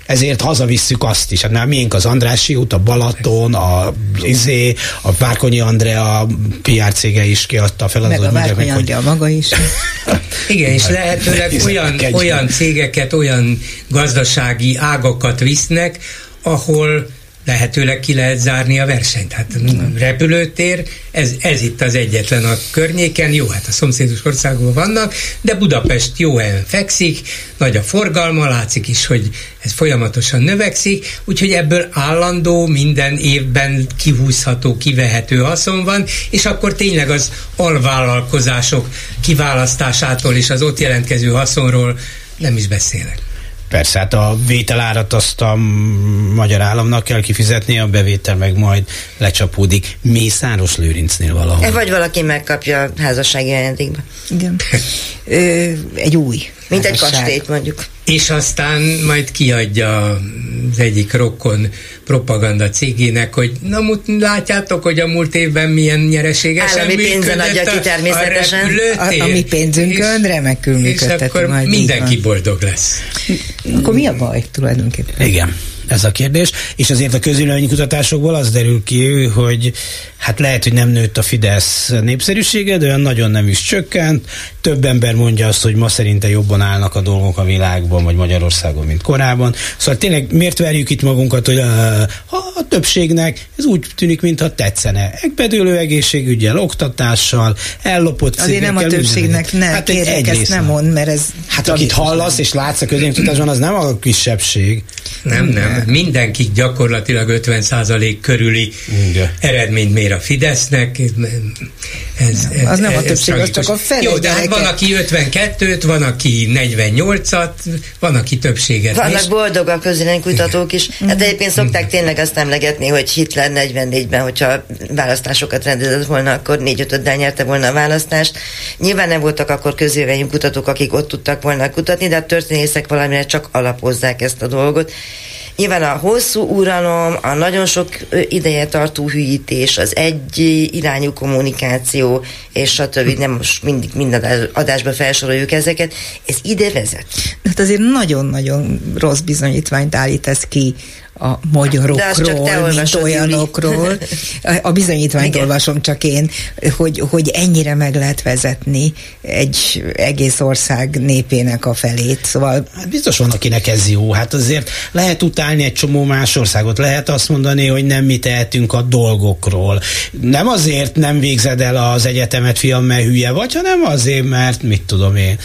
ezért hazavisszük azt is. Hát miénk az Andrási út, a Balaton, a Izé, a Várkonyi Andrea PR cége is kiadta a feladatot. Meg a Várkonyi Andrea hogy... maga is. Igen, és lehetőleg olyan, olyan cégeket, olyan gazdasági ágakat visznek, ahol lehetőleg ki lehet zárni a versenyt. Hát repülőtér, ez, ez itt az egyetlen a környéken, jó, hát a szomszédos országban vannak, de Budapest jó helyen fekszik, nagy a forgalma, látszik is, hogy ez folyamatosan növekszik, úgyhogy ebből állandó, minden évben kihúzható, kivehető haszon van, és akkor tényleg az alvállalkozások kiválasztásától és az ott jelentkező haszonról nem is beszélek. Persze, hát a vételárat azt a magyar államnak kell kifizetni, a bevétel meg majd lecsapódik Mészáros Lőrincnél valahol. E, vagy valaki megkapja a házassági ajándékba. Igen. Ö, egy új Mint egy kastélyt mondjuk és aztán majd kiadja az egyik rokkon propaganda cégének, hogy na mut, látjátok, hogy a múlt évben milyen nyereségesen Állami pénzen adja ki természetesen. A, a, a mi pénzünkön és, remekül működteti És akkor majd mindenki boldog lesz. Akkor mi a baj tulajdonképpen? Igen ez a kérdés, és azért a kutatásokból az derül ki, hogy hát lehet, hogy nem nőtt a Fidesz népszerűsége, de olyan nagyon nem is csökkent. Több ember mondja azt, hogy ma szerinte jobban állnak a dolgok a világban, vagy Magyarországon, mint korábban. Szóval tényleg miért verjük itt magunkat, hogy a, a többségnek ez úgy tűnik, mintha tetszene. Egybedőlő egészségügyel, oktatással, ellopott Azért nem a többségnek, nem, hát kérlek, egy ezt nem mond, mert ez... Hát akit hallasz és látsz a közéntudatban, az nem a kisebbség. Nem, nem. Mindenki gyakorlatilag 50 körüli Igen. eredményt mér a Fidesznek. Ez, nem, az nem a többség, az csak a felé. Jó, de hát van, aki 52-t, van, aki 48-at, van, aki többséget. Vannak és... boldog a kutatók is. Hát egyébként szokták tényleg azt emlegetni, hogy Hitler 44-ben, hogyha választásokat rendezett volna, akkor 4 5 nyerte volna a választást. Nyilván nem voltak akkor közvélemény kutatók, akik ott tudtak volna kutatni, de a történészek valamire csak alapozzák ezt a dolgot. Nyilván a hosszú uralom, a nagyon sok ideje tartó hűítés, az egy irányú kommunikáció, és többi, nem most mindig minden adásba felsoroljuk ezeket, ez ide vezet. Hát azért nagyon-nagyon rossz bizonyítványt állít ki a magyarokról, mint olyanokról. A bizonyítványt Igen. olvasom csak én, hogy, hogy ennyire meg lehet vezetni egy egész ország népének a felét. Szóval... Hát biztos van, akinek ez jó. Hát azért lehet utálni egy csomó más országot. Lehet azt mondani, hogy nem mi tehetünk a dolgokról. Nem azért nem végzed el az egyetemet, fiam, mert hülye vagy, hanem azért, mert mit tudom én.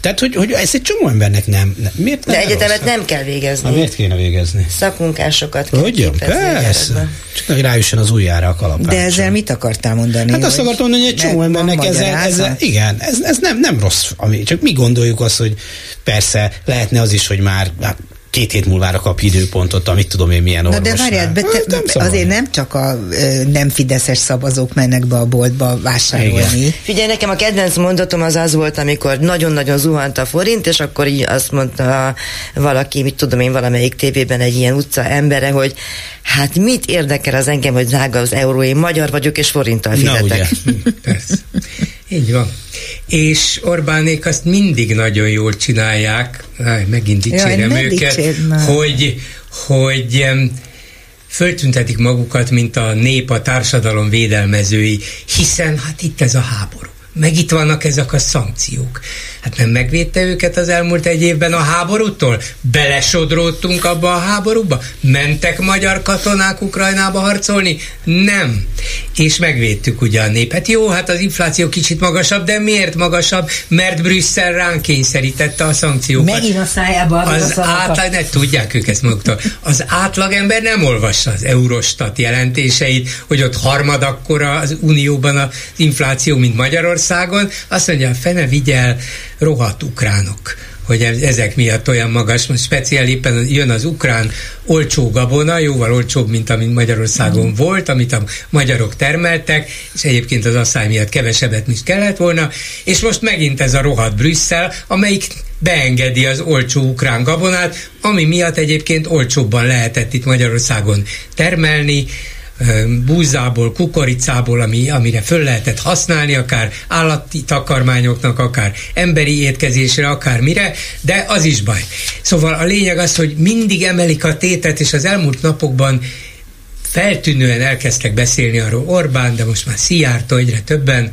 Tehát, hogy, hogy ez egy csomó embernek nem. nem. Miért nem De egyetemet rossz? nem kell végezni. Na, miért kéne végezni? Szakunk munkásokat Hogyan? Persze. Csak hogy rájusson az ujjára a kalapács. De ezzel mit akartál mondani? Hát azt akartam mondani, hogy egy csomó embernek ezzel, ezzel, igen, ez, ez nem, nem rossz, ami, csak mi gondoljuk azt, hogy persze lehetne az is, hogy már hát, két hét múlvára kap időpontot, amit tudom én milyen orvosnál. Na de várjál, be, te, nem azért nem csak a ö, nem fideszes szavazók mennek be a boltba vásárolni. Igen. Figyelj, nekem a kedvenc mondatom az az volt, amikor nagyon-nagyon zuhant a forint, és akkor így azt mondta valaki, mit tudom én, valamelyik tévében egy ilyen utca embere, hogy hát mit érdekel az engem, hogy drága az euró, én magyar vagyok, és forinttal fizetek. Na, ugye. Persze. Így van. És Orbánék azt mindig nagyon jól csinálják, megint dicsérem Jaj, őket, hogy, hogy föltüntetik magukat, mint a nép, a társadalom védelmezői, hiszen hát itt ez a háború meg itt vannak ezek a szankciók. Hát nem megvédte őket az elmúlt egy évben a háborútól? Belesodródtunk abba a háborúba? Mentek magyar katonák Ukrajnába harcolni? Nem. És megvédtük ugye a népet. Jó, hát az infláció kicsit magasabb, de miért magasabb? Mert Brüsszel ránk kényszerítette a szankciókat. Megint a szájába az átlag, ne tudják ők ezt maguktól. Az átlagember nem olvassa az Eurostat jelentéseit, hogy ott harmad akkora az Unióban az infláció, mint Magyarországon. Azt mondja, fene vigyel, rohadt ukránok hogy ezek miatt olyan magas, most speciál éppen jön az ukrán olcsó gabona, jóval olcsóbb, mint amit Magyarországon mm. volt, amit a magyarok termeltek, és egyébként az asszály miatt kevesebbet is kellett volna, és most megint ez a rohadt Brüsszel, amelyik beengedi az olcsó ukrán gabonát, ami miatt egyébként olcsóbban lehetett itt Magyarországon termelni, búzából, kukoricából, ami, amire föl lehetett használni, akár állati takarmányoknak, akár emberi étkezésre, akár mire, de az is baj. Szóval a lényeg az, hogy mindig emelik a tétet, és az elmúlt napokban feltűnően elkezdtek beszélni arról Orbán, de most már Szijjártó egyre többen,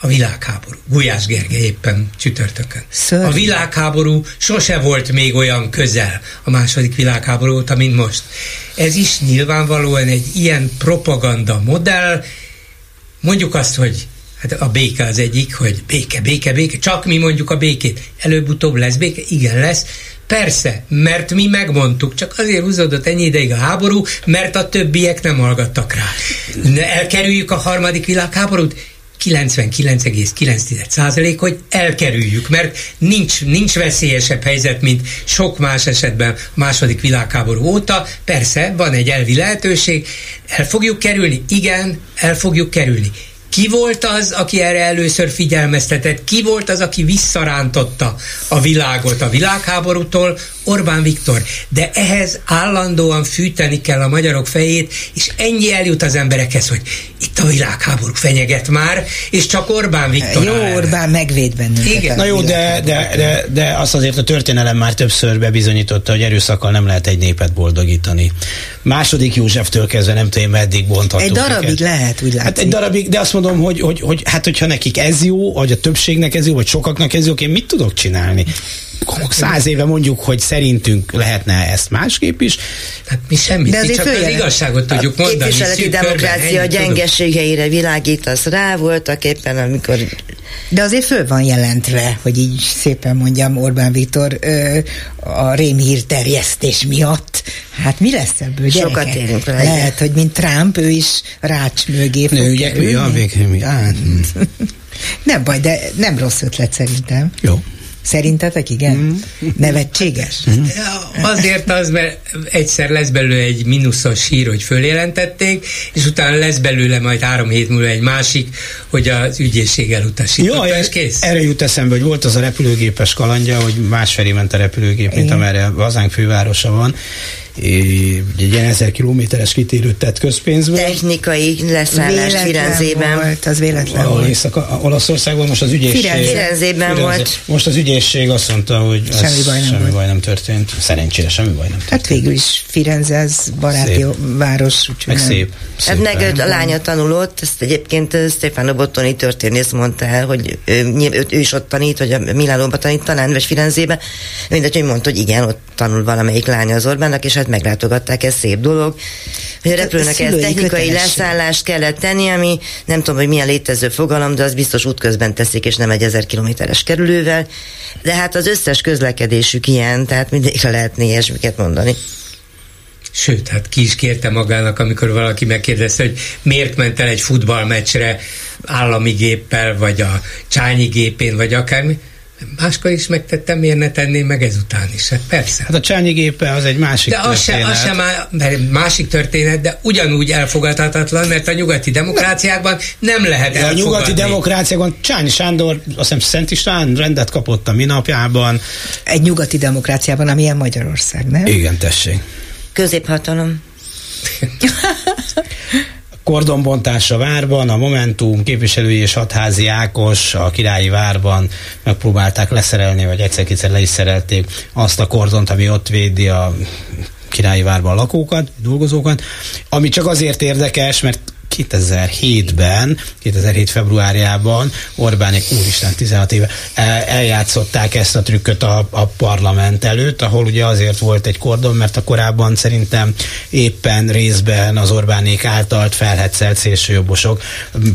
a világháború. Gulyás Gergely éppen csütörtökön. Szörny. A világháború sose volt még olyan közel a második világháború óta, mint most. Ez is nyilvánvalóan egy ilyen propaganda modell. Mondjuk azt, hogy hát a béke az egyik, hogy béke, béke, béke, csak mi mondjuk a békét. Előbb-utóbb lesz béke? Igen, lesz. Persze, mert mi megmondtuk, csak azért húzódott ennyi ideig a háború, mert a többiek nem hallgattak rá. Elkerüljük a harmadik világháborút? 99,9% hogy elkerüljük, mert nincs, nincs veszélyesebb helyzet, mint sok más esetben a második világháború óta. Persze, van egy elvi lehetőség, el fogjuk kerülni? Igen, el fogjuk kerülni. Ki volt az, aki erre először figyelmeztetett? Ki volt az, aki visszarántotta a világot a világháborútól? Orbán Viktor. De ehhez állandóan fűteni kell a magyarok fejét, és ennyi eljut az emberekhez, hogy itt a világháború fenyeget már, és csak Orbán Viktor. Jó, Orbán megvéd bennünket. Igen. Na jó, de, de, de, de azt azért a történelem már többször bebizonyította, hogy erőszakkal nem lehet egy népet boldogítani. Második Józseftől kezdve nem tudom, meddig bontható. Egy darabig őket. lehet, úgy látszik. Hát egy darabig, de azt mondom, hogy, hogy, hogy hát hogyha nekik ez jó, vagy a többségnek ez jó, vagy sokaknak ez jó, én mit tudok csinálni? száz éve mondjuk, hogy szerintünk lehetne ezt másképp is. Hát mi semmit, De mi csak az igazságot tudjuk a mondani. Képviseleti demokrácia gyengeségeire világítasz rá, voltak éppen, amikor... De azért föl van jelentve, hogy így szépen mondjam Orbán Viktor ö, a rémhír terjesztés miatt. Hát mi lesz ebből, gyerekek? Sokat érünk rá. Lehet, hogy mint Trump, ő is rács mögé fog Nő, ugye, ja, végül, hát. Nem baj, de nem rossz ötlet szerintem. Jó. Szerintetek igen? Mm. Nevetséges? Mm. Azért az, mert egyszer lesz belőle egy mínuszos hír, hogy följelentették, és utána lesz belőle majd három hét múlva egy másik, hogy az ügyészség elutasította, Jó, és kész. Erre jut eszembe, hogy volt az a repülőgépes kalandja, hogy másfelé ment a repülőgép, mint amerre hazánk fővárosa van, egy ilyen ezer kilométeres kitérőt tett közpénzből. Technikai leszállás Firenzében. Volt, az véletlen Ahol volt. Észak, Olaszországban most az ügyészség. Firenzében volt. Most az ügyészség azt mondta, hogy semmi, baj nem, semmi baj nem történt. Szerencsére semmi baj nem történt. Hát végül is Firenze, ez baráti szép. város. Meg nem. szép. szép. Hát meg a lánya tanulott, ezt egyébként Stefano Bottoni történész mondta el, hogy ő, ő, ő is ott tanít, vagy a Milánóban tanít talán, vagy Firenzébe. Mindegy, hogy mondta, hogy igen, ott tanul valamelyik lánya az Orbánnak, és hát meglátogatták, ez szép dolog. Hogy a repülőnek ez technikai leszállást kellett tenni, ami nem tudom, hogy milyen létező fogalom, de az biztos útközben teszik, és nem egy ezer kilométeres kerülővel. De hát az összes közlekedésük ilyen, tehát mindig lehetne ilyesmiket mondani. Sőt, hát ki is kérte magának, amikor valaki megkérdezte, hogy miért ment el egy futballmeccsre állami géppel, vagy a csányi gépén, vagy akármi Máskor is megtettem, miért ne tenném meg ezután is? Hát persze. Hát a Csányi gépe az egy másik de az történet. Se, az sem mert másik történet, de ugyanúgy elfogadhatatlan, mert a nyugati demokráciákban nem lehet de elfogadni. A nyugati demokráciákban Csányi Sándor, azt hiszem Szent István rendet kapott a minapjában. Egy nyugati demokráciában, amilyen Magyarország, nem? Igen, tessék. Középhatalom. kordonbontás a várban, a Momentum képviselői és hatházi Ákos a királyi várban megpróbálták leszerelni, vagy egyszer-kétszer le is szerelték azt a kordont, ami ott védi a Királyi Várban lakókat, dolgozókat, ami csak azért érdekes, mert 2007-ben, 2007 februárjában Orbánék, úristen, 16 éve, eljátszották ezt a trükköt a, a parlament előtt, ahol ugye azért volt egy kordon, mert a korábban szerintem éppen részben az Orbánék által felhetszelt szélsőjobbosok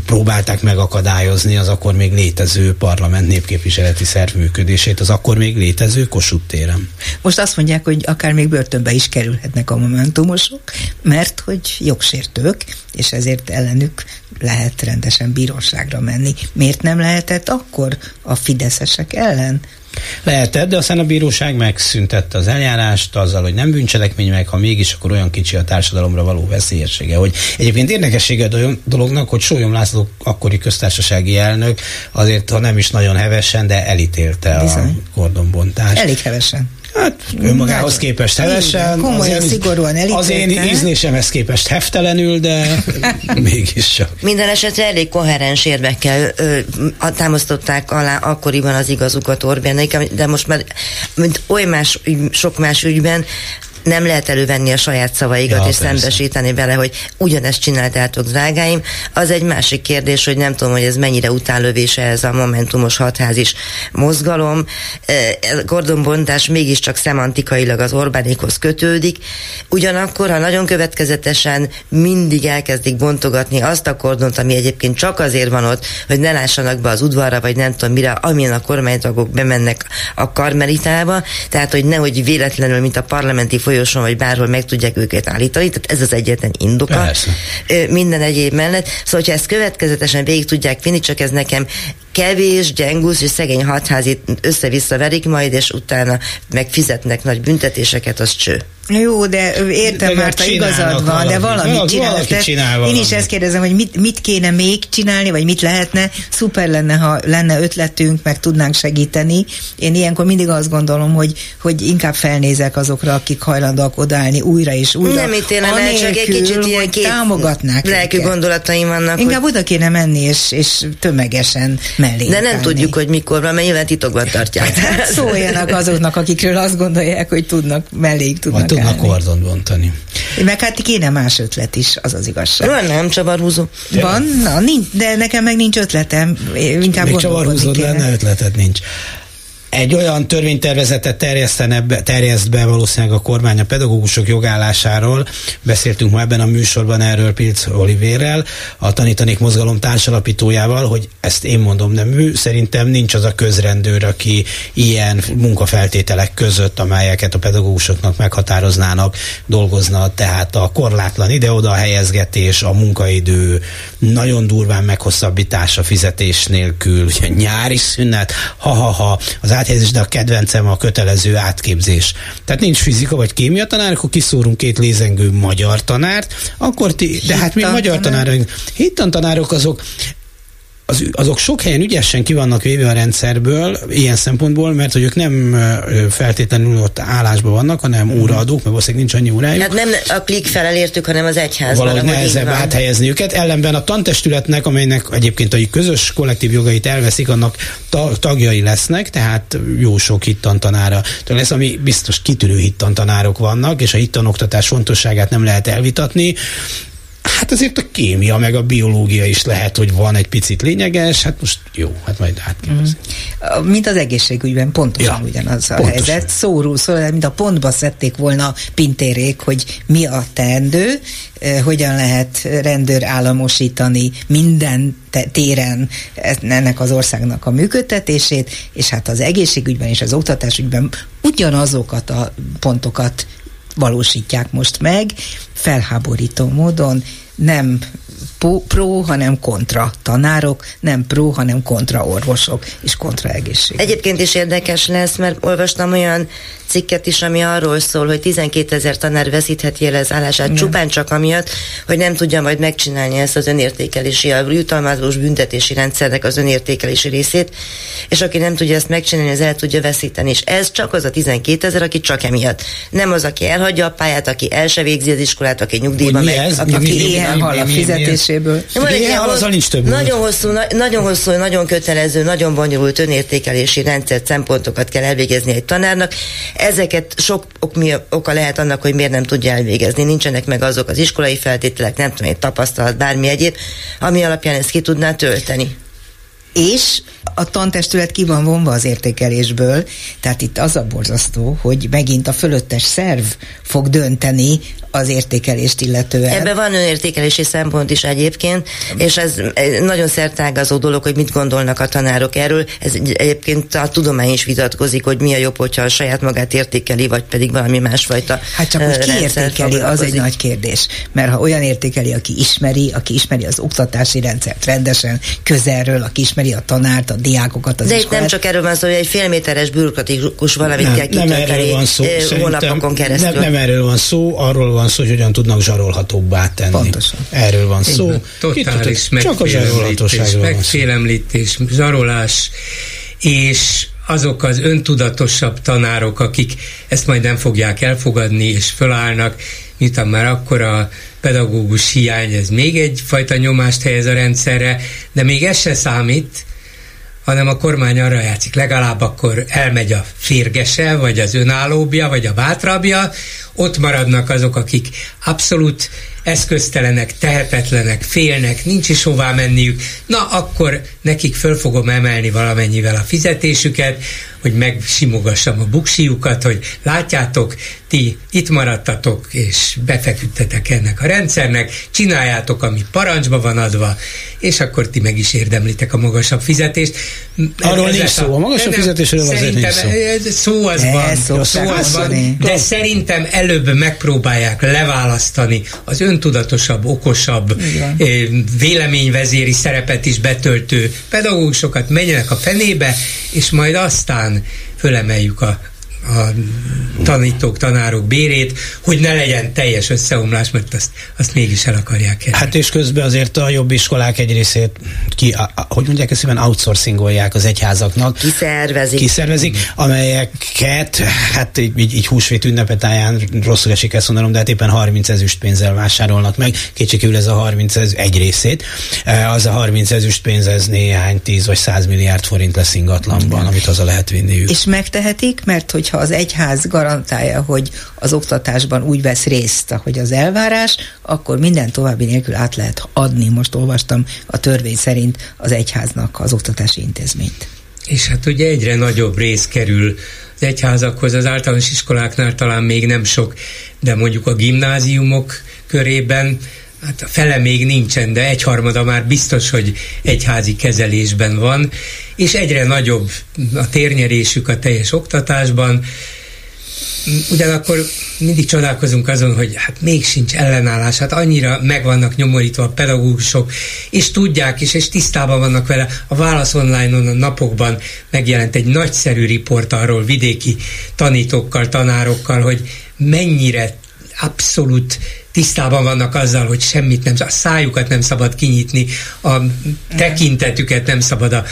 próbálták megakadályozni az akkor még létező parlament népképviseleti szerv működését, az akkor még létező Kossuth téren. Most azt mondják, hogy akár még börtönbe is kerülhetnek a momentumosok, mert hogy jogsértők, és ezért ellenük lehet rendesen bíróságra menni. Miért nem lehetett akkor a fideszesek ellen? Lehetett, de aztán a bíróság megszüntette az eljárást azzal, hogy nem bűncselekmény meg, ha mégis, akkor olyan kicsi a társadalomra való veszélyessége. Hogy egyébként érdekessége a dolognak, hogy Sólyom László akkori köztársasági elnök azért, ha nem is nagyon hevesen, de elítélte Bizony. a kordonbontást. Elég hevesen. Hát önmagához képest hevesen. Komolyan, az szigorúan elítélte. Az én ízlésemhez képest heftelenül, de mégiscsak. Minden esetre elég koherens érvekkel ö, támasztották alá akkoriban az igazukat Orbánék, de most már mint oly más, sok más ügyben nem lehet elővenni a saját szavaikat ja, és persze. szembesíteni vele, hogy ugyanezt csináltátok, drágáim. Az egy másik kérdés, hogy nem tudom, hogy ez mennyire utánlövése ez a momentumos hatházis mozgalom. Gordonbontás mégiscsak szemantikailag az Orbánékhoz kötődik. Ugyanakkor, ha nagyon következetesen mindig elkezdik bontogatni azt a kordont, ami egyébként csak azért van ott, hogy ne lássanak be az udvarra, vagy nem tudom mire, amilyen a kormánytagok bemennek a karmelitába, tehát hogy nehogy véletlenül, mint a parlamenti folyó folyosón, vagy bárhol meg tudják őket állítani, tehát ez az egyetlen indoka Persze. minden egyéb mellett. Szóval, hogyha ezt következetesen végig tudják vinni, csak ez nekem kevés, gyengusz és szegény hatházit össze-vissza verik majd, és utána megfizetnek nagy büntetéseket, az cső. Jó, de értem, már, ha igazad van, de valamit csinálnak. Csinál Én is ezt kérdezem, hogy mit, mit kéne még csinálni, vagy mit lehetne. Szuper lenne, ha lenne ötletünk, meg tudnánk segíteni. Én ilyenkor mindig azt gondolom, hogy, hogy inkább felnézek azokra, akik hajlandóak odállni újra és újra. Nem ítélem el, csak egy kicsit ilyen két támogatnák lelkű gondolataim vannak. Inkább hogy... oda kéne menni, és, és tömegesen mellé. De nem állni. tudjuk, hogy mikor van, mert nyilván titokban tartják. Hát szóljanak azoknak, akikről azt gondolják, hogy tudnak, melléig tudnak tudnak kordon bontani. Meg hát kéne más ötlet is, az az igazság. Van, nem csavarhúzó. Van, na, nincs, de nekem meg nincs ötletem. Inkább Még csavarhúzód lenne, ötleted nincs egy olyan törvénytervezetet be, terjeszt be valószínűleg a kormány a pedagógusok jogállásáról. Beszéltünk ma ebben a műsorban erről Pilc Olivérrel, a Tanítanék Mozgalom társalapítójával, hogy ezt én mondom, nem ő, szerintem nincs az a közrendőr, aki ilyen munkafeltételek között, amelyeket a pedagógusoknak meghatároznának, dolgozna, tehát a korlátlan ide-oda helyezgetés, a munkaidő nagyon durván meghosszabbítása fizetés nélkül, ugye nyári szünet, ha-ha-ha, az áthelyezés, de a kedvencem a kötelező átképzés. Tehát nincs fizika vagy kémia tanár, akkor kiszórunk két lézengő magyar tanárt, akkor ti, de hát mi magyar tanárok, hittan tanárok azok az, azok sok helyen ügyesen ki vannak véve a rendszerből, ilyen szempontból, mert hogy ők nem feltétlenül ott állásban vannak, hanem mhm. óraadók, mert valószínűleg nincs annyi órájuk. Hát nem a klik felelértük, hanem az egyházban. Valahogy nehezebb áthelyezni őket. Ellenben a tantestületnek, amelynek egyébként a közös kollektív jogait elveszik, annak ta- tagjai lesznek, tehát jó sok hittantanára lesz, ami biztos kitűnő hittantanárok vannak, és a hittanoktatás fontosságát nem lehet elvitatni. Hát azért a kémia meg a biológia is lehet, hogy van egy picit lényeges, hát most jó, hát majd átkérdezünk. Mm. Mint az egészségügyben pontosan ja, ugyanaz a pontosan. helyzet. Szóról szól, mint a pontba szedték volna pintérék, hogy mi a teendő, eh, hogyan lehet rendőr államosítani minden téren ennek az országnak a működtetését, és hát az egészségügyben és az oktatásügyben ugyanazokat a pontokat valósítják most meg, felháborító módon, nem pro, hanem kontra tanárok, nem pro, hanem kontra orvosok és kontra egészség. Egyébként is érdekes lesz, mert olvastam olyan cikket is, ami arról szól, hogy 12 ezer tanár veszítheti el az állását Igen. csupán csak amiatt, hogy nem tudja majd megcsinálni ezt az önértékelési, a jutalmazós büntetési rendszernek az önértékelési részét, és aki nem tudja ezt megcsinálni, az el tudja veszíteni. És ez csak az a 12 ezer, aki csak emiatt. Nem az, aki elhagyja a pályát, aki el se végzi az iskolát, aki nyugdíjba megy, ez? aki mi, ilyen hal a fizetéséből. Nagyon hosszú, nagyon hosszú, nagyon kötelező, nagyon bonyolult önértékelési rendszer szempontokat kell elvégezni egy tanárnak ezeket sok ok, mi, oka lehet annak, hogy miért nem tudja elvégezni. Nincsenek meg azok az iskolai feltételek, nem tudom, egy tapasztalat, bármi egyéb, ami alapján ezt ki tudná tölteni és a tantestület ki van vonva az értékelésből, tehát itt az a borzasztó, hogy megint a fölöttes szerv fog dönteni az értékelést illetően. Ebben van önértékelési szempont is egyébként, és ez nagyon szertágazó dolog, hogy mit gondolnak a tanárok erről. Ez egyébként a tudomány is vitatkozik, hogy mi a jobb, hogyha a saját magát értékeli, vagy pedig valami másfajta Hát csak hogy ki értékeli, az egy nagy kérdés. Mert ha olyan értékeli, aki ismeri, aki ismeri az oktatási rendszert rendesen, közelről, aki ismeri a tanárt, a diákokat, az De iskolát. itt nem csak erről van szó, hogy egy félméteres bürokratikus valamit nem, kell kitölteni hónapokon keresztül. Nem, nem erről van szó, arról van szó, hogy hogyan tudnak zsarolhatóbbá tenni. Pontosan. Erről van szó. Totális csak a zsarolhatóságról megfélemlítés, zsarolás, és azok az öntudatosabb tanárok, akik ezt majd nem fogják elfogadni, és fölállnak, miután már akkor a pedagógus hiány, ez még egyfajta nyomást helyez a rendszerre, de még ez se számít, hanem a kormány arra játszik, legalább akkor elmegy a férgese, vagy az önállóbja, vagy a bátrabja, ott maradnak azok, akik abszolút eszköztelenek, tehetetlenek, félnek, nincs is hová menniük, na akkor nekik föl fogom emelni valamennyivel a fizetésüket, hogy megsimogassam a buksiukat, hogy látjátok, ti itt maradtatok, és befeküdtetek ennek a rendszernek, csináljátok, ami parancsba van adva, és akkor ti meg is érdemlitek a magasabb fizetést. Arról nincs szó, a magasabb fizetésről azért nincs szó. Szó az van, szó, az van, de szerintem előbb megpróbálják leválasztani az öntudatosabb, okosabb, Igen. véleményvezéri szerepet is betöltő pedagógusokat, menjenek a fenébe, és majd aztán fölemeljük a a tanítók, tanárok bérét, hogy ne legyen teljes összeomlás, mert azt, azt mégis el akarják kerülni. Hát és közben azért a jobb iskolák egy részét ki, a, a, hogy mondják ezt outsourcingolják az egyházaknak. Kiszervezik. Kiszervezik, amelyeket, hát így, így, így húsvét ünnepetáján rosszul esik ezt mondanom, de hát éppen 30 ezüst pénzzel vásárolnak meg. Kétségkívül ez a 30 ez egy részét. E, az a 30 ezüst pénz, ez néhány 10 vagy 100 milliárd forint lesz ingatlanban, amit haza lehet vinni. És megtehetik, mert hogy hogyha az egyház garantálja, hogy az oktatásban úgy vesz részt, ahogy az elvárás, akkor minden további nélkül át lehet adni, most olvastam a törvény szerint az egyháznak az oktatási intézményt. És hát ugye egyre nagyobb rész kerül az egyházakhoz, az általános iskoláknál talán még nem sok, de mondjuk a gimnáziumok körében hát a fele még nincsen, de egyharmada már biztos, hogy egyházi kezelésben van, és egyre nagyobb a térnyerésük a teljes oktatásban, ugyanakkor mindig csodálkozunk azon, hogy hát még sincs ellenállás, hát annyira meg vannak nyomorítva a pedagógusok, és tudják is, és tisztában vannak vele. A Válasz Online-on a napokban megjelent egy nagyszerű riport arról vidéki tanítókkal, tanárokkal, hogy mennyire abszolút tisztában vannak azzal, hogy semmit nem, a szájukat nem szabad kinyitni, a tekintetüket nem szabad a,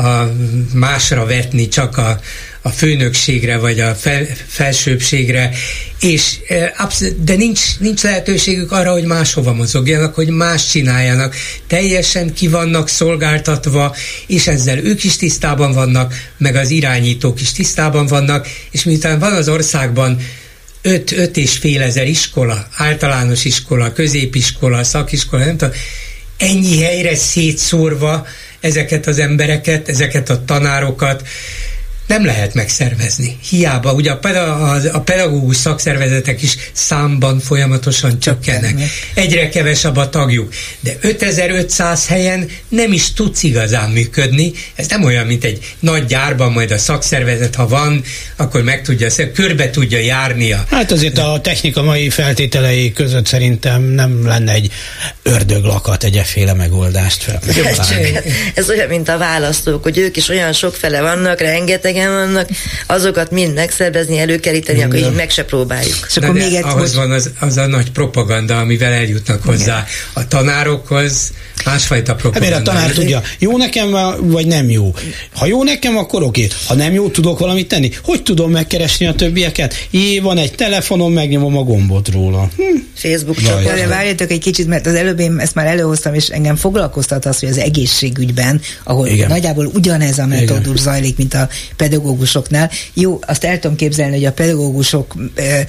a másra vetni, csak a, a főnökségre, vagy a fel, felsőbbségre, és, e, de nincs, nincs lehetőségük arra, hogy máshova mozogjanak, hogy más csináljanak. Teljesen ki vannak szolgáltatva, és ezzel ők is tisztában vannak, meg az irányítók is tisztában vannak, és miután van az országban 5-5 és fél ezer iskola, általános iskola, középiskola, szakiskola, nem tudom, ennyi helyre szétszórva ezeket az embereket, ezeket a tanárokat, nem lehet megszervezni. Hiába, ugye a, a pedagógus szakszervezetek is számban folyamatosan csökkennek. Egyre kevesebb a tagjuk. De 5500 helyen nem is tudsz igazán működni. Ez nem olyan, mint egy nagy gyárban, majd a szakszervezet, ha van, akkor meg tudja, körbe tudja járni a... Hát azért a technika mai feltételei között szerintem nem lenne egy ördöglakat, egy efféle megoldást fel. ez olyan, mint a választók, hogy ők is olyan sokfele vannak, rengeteg idegen vannak, azokat mind megszervezni, előkeríteni, akkor így meg se próbáljuk. És akkor még egy ahhoz van az, az a nagy propaganda, amivel eljutnak hozzá Igen. a tanárokhoz, másfajta propaganda. Hát a tanár tudja, jó nekem, vagy nem jó. Ha jó nekem, akkor oké. Ha nem jó, tudok valamit tenni. Hogy tudom megkeresni a többieket? Jé, van egy telefonom, megnyomom a gombot róla. Hm. Facebook csoport. Várjatok egy kicsit, mert az előbb én ezt már előhoztam, és engem foglalkoztat az, hogy az egészségügyben, ahol Igen. nagyjából ugyanez a metódus zajlik, mint a pedagógusoknál. Jó, azt el tudom képzelni, hogy a pedagógusok e,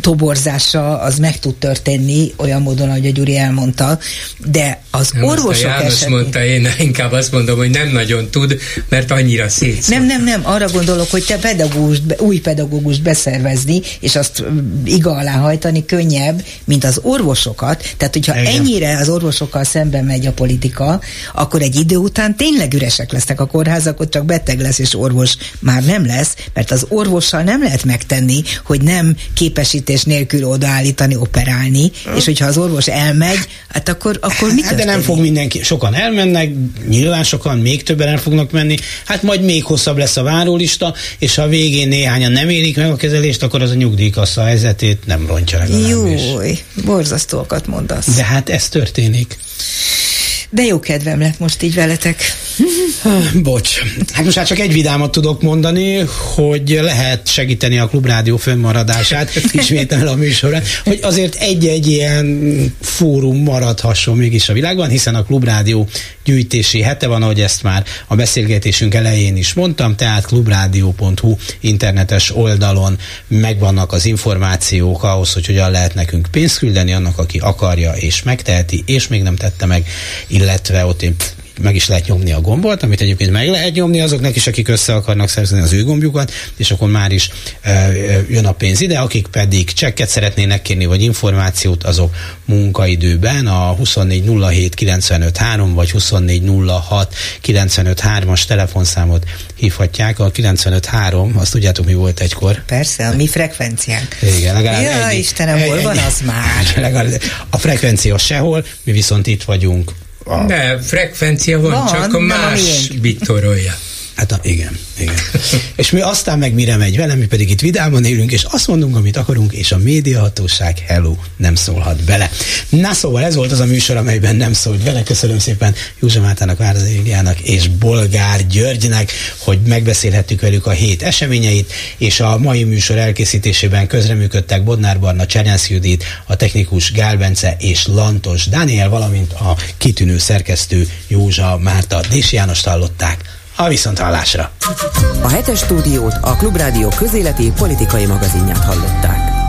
toborzása az meg tud történni olyan módon, ahogy a Gyuri elmondta, de az nem orvosok János esetén... mondta, én inkább azt mondom, hogy nem nagyon tud, mert annyira szét. Nem, nem, nem, arra gondolok, hogy te pedagógust, új pedagógust beszervezni, és azt iga alá hajtani könnyebb, mint az orvosokat. Tehát, hogyha Igen. ennyire az orvosokkal szemben megy a politika, akkor egy idő után tényleg üresek lesznek a kórházak, ott csak beteg lesz, és orvos már nem lesz, mert az orvossal nem lehet megtenni, hogy nem képesítés nélkül odaállítani, operálni, hm. és hogyha az orvos elmegy, hát akkor, akkor mit hát De nem fog mindenki, sokan elmennek, nyilván sokan még többen el fognak menni, hát majd még hosszabb lesz a várólista, és ha a végén néhányan nem élik meg a kezelést, akkor az a nyugdíjkassa helyzetét nem rontja legalábbis. Júj, borzasztókat mondasz. De hát ez történik. De jó kedvem lett most így veletek. Bocs. Hát most már csak egy vidámat tudok mondani, hogy lehet segíteni a klubrádió fönnmaradását, ismétel a műsorra, hogy azért egy-egy ilyen fórum maradhasson mégis a világban, hiszen a klubrádió gyűjtési hete van, ahogy ezt már a beszélgetésünk elején is mondtam, tehát klubrádió.hu internetes oldalon megvannak az információk ahhoz, hogy hogyan lehet nekünk pénzt küldeni annak, aki akarja és megteheti, és még nem tette meg, illetve ott én meg is lehet nyomni a gombot, amit egyébként meg lehet nyomni azoknak is, akik össze akarnak szerzni az ő gombjukat, és akkor már is e, jön a pénz ide, akik pedig csekket szeretnének kérni, vagy információt, azok munkaidőben a 2407953 vagy 2406953-as telefonszámot hívhatják. A 953, azt tudjátok, mi volt egykor? Persze, a mi frekvenciánk. Igen, legalább Ja, egy, Istenem, hol van az már? Legalább, a frekvencia sehol, mi viszont itt vagyunk a... De frekvencia van, van csak a más bitorolja. Hát a, igen, igen. és mi aztán meg mire megy velem, mi pedig itt vidáman élünk, és azt mondunk, amit akarunk, és a médiahatóság, hello, nem szólhat bele. Na szóval ez volt az a műsor, amelyben nem szólt bele. Köszönöm szépen József Mátának, Váradi és Bolgár Györgynek, hogy megbeszélhettük velük a hét eseményeit, és a mai műsor elkészítésében közreműködtek Bodnár Barna, Csernyász Judit, a technikus Gál Bence és Lantos Dániel, valamint a kitűnő szerkesztő Józsa Márta Dési Jánost hallották. A viszonthallásra! A hetes stúdiót a Klubrádió közéleti politikai magazinját hallották.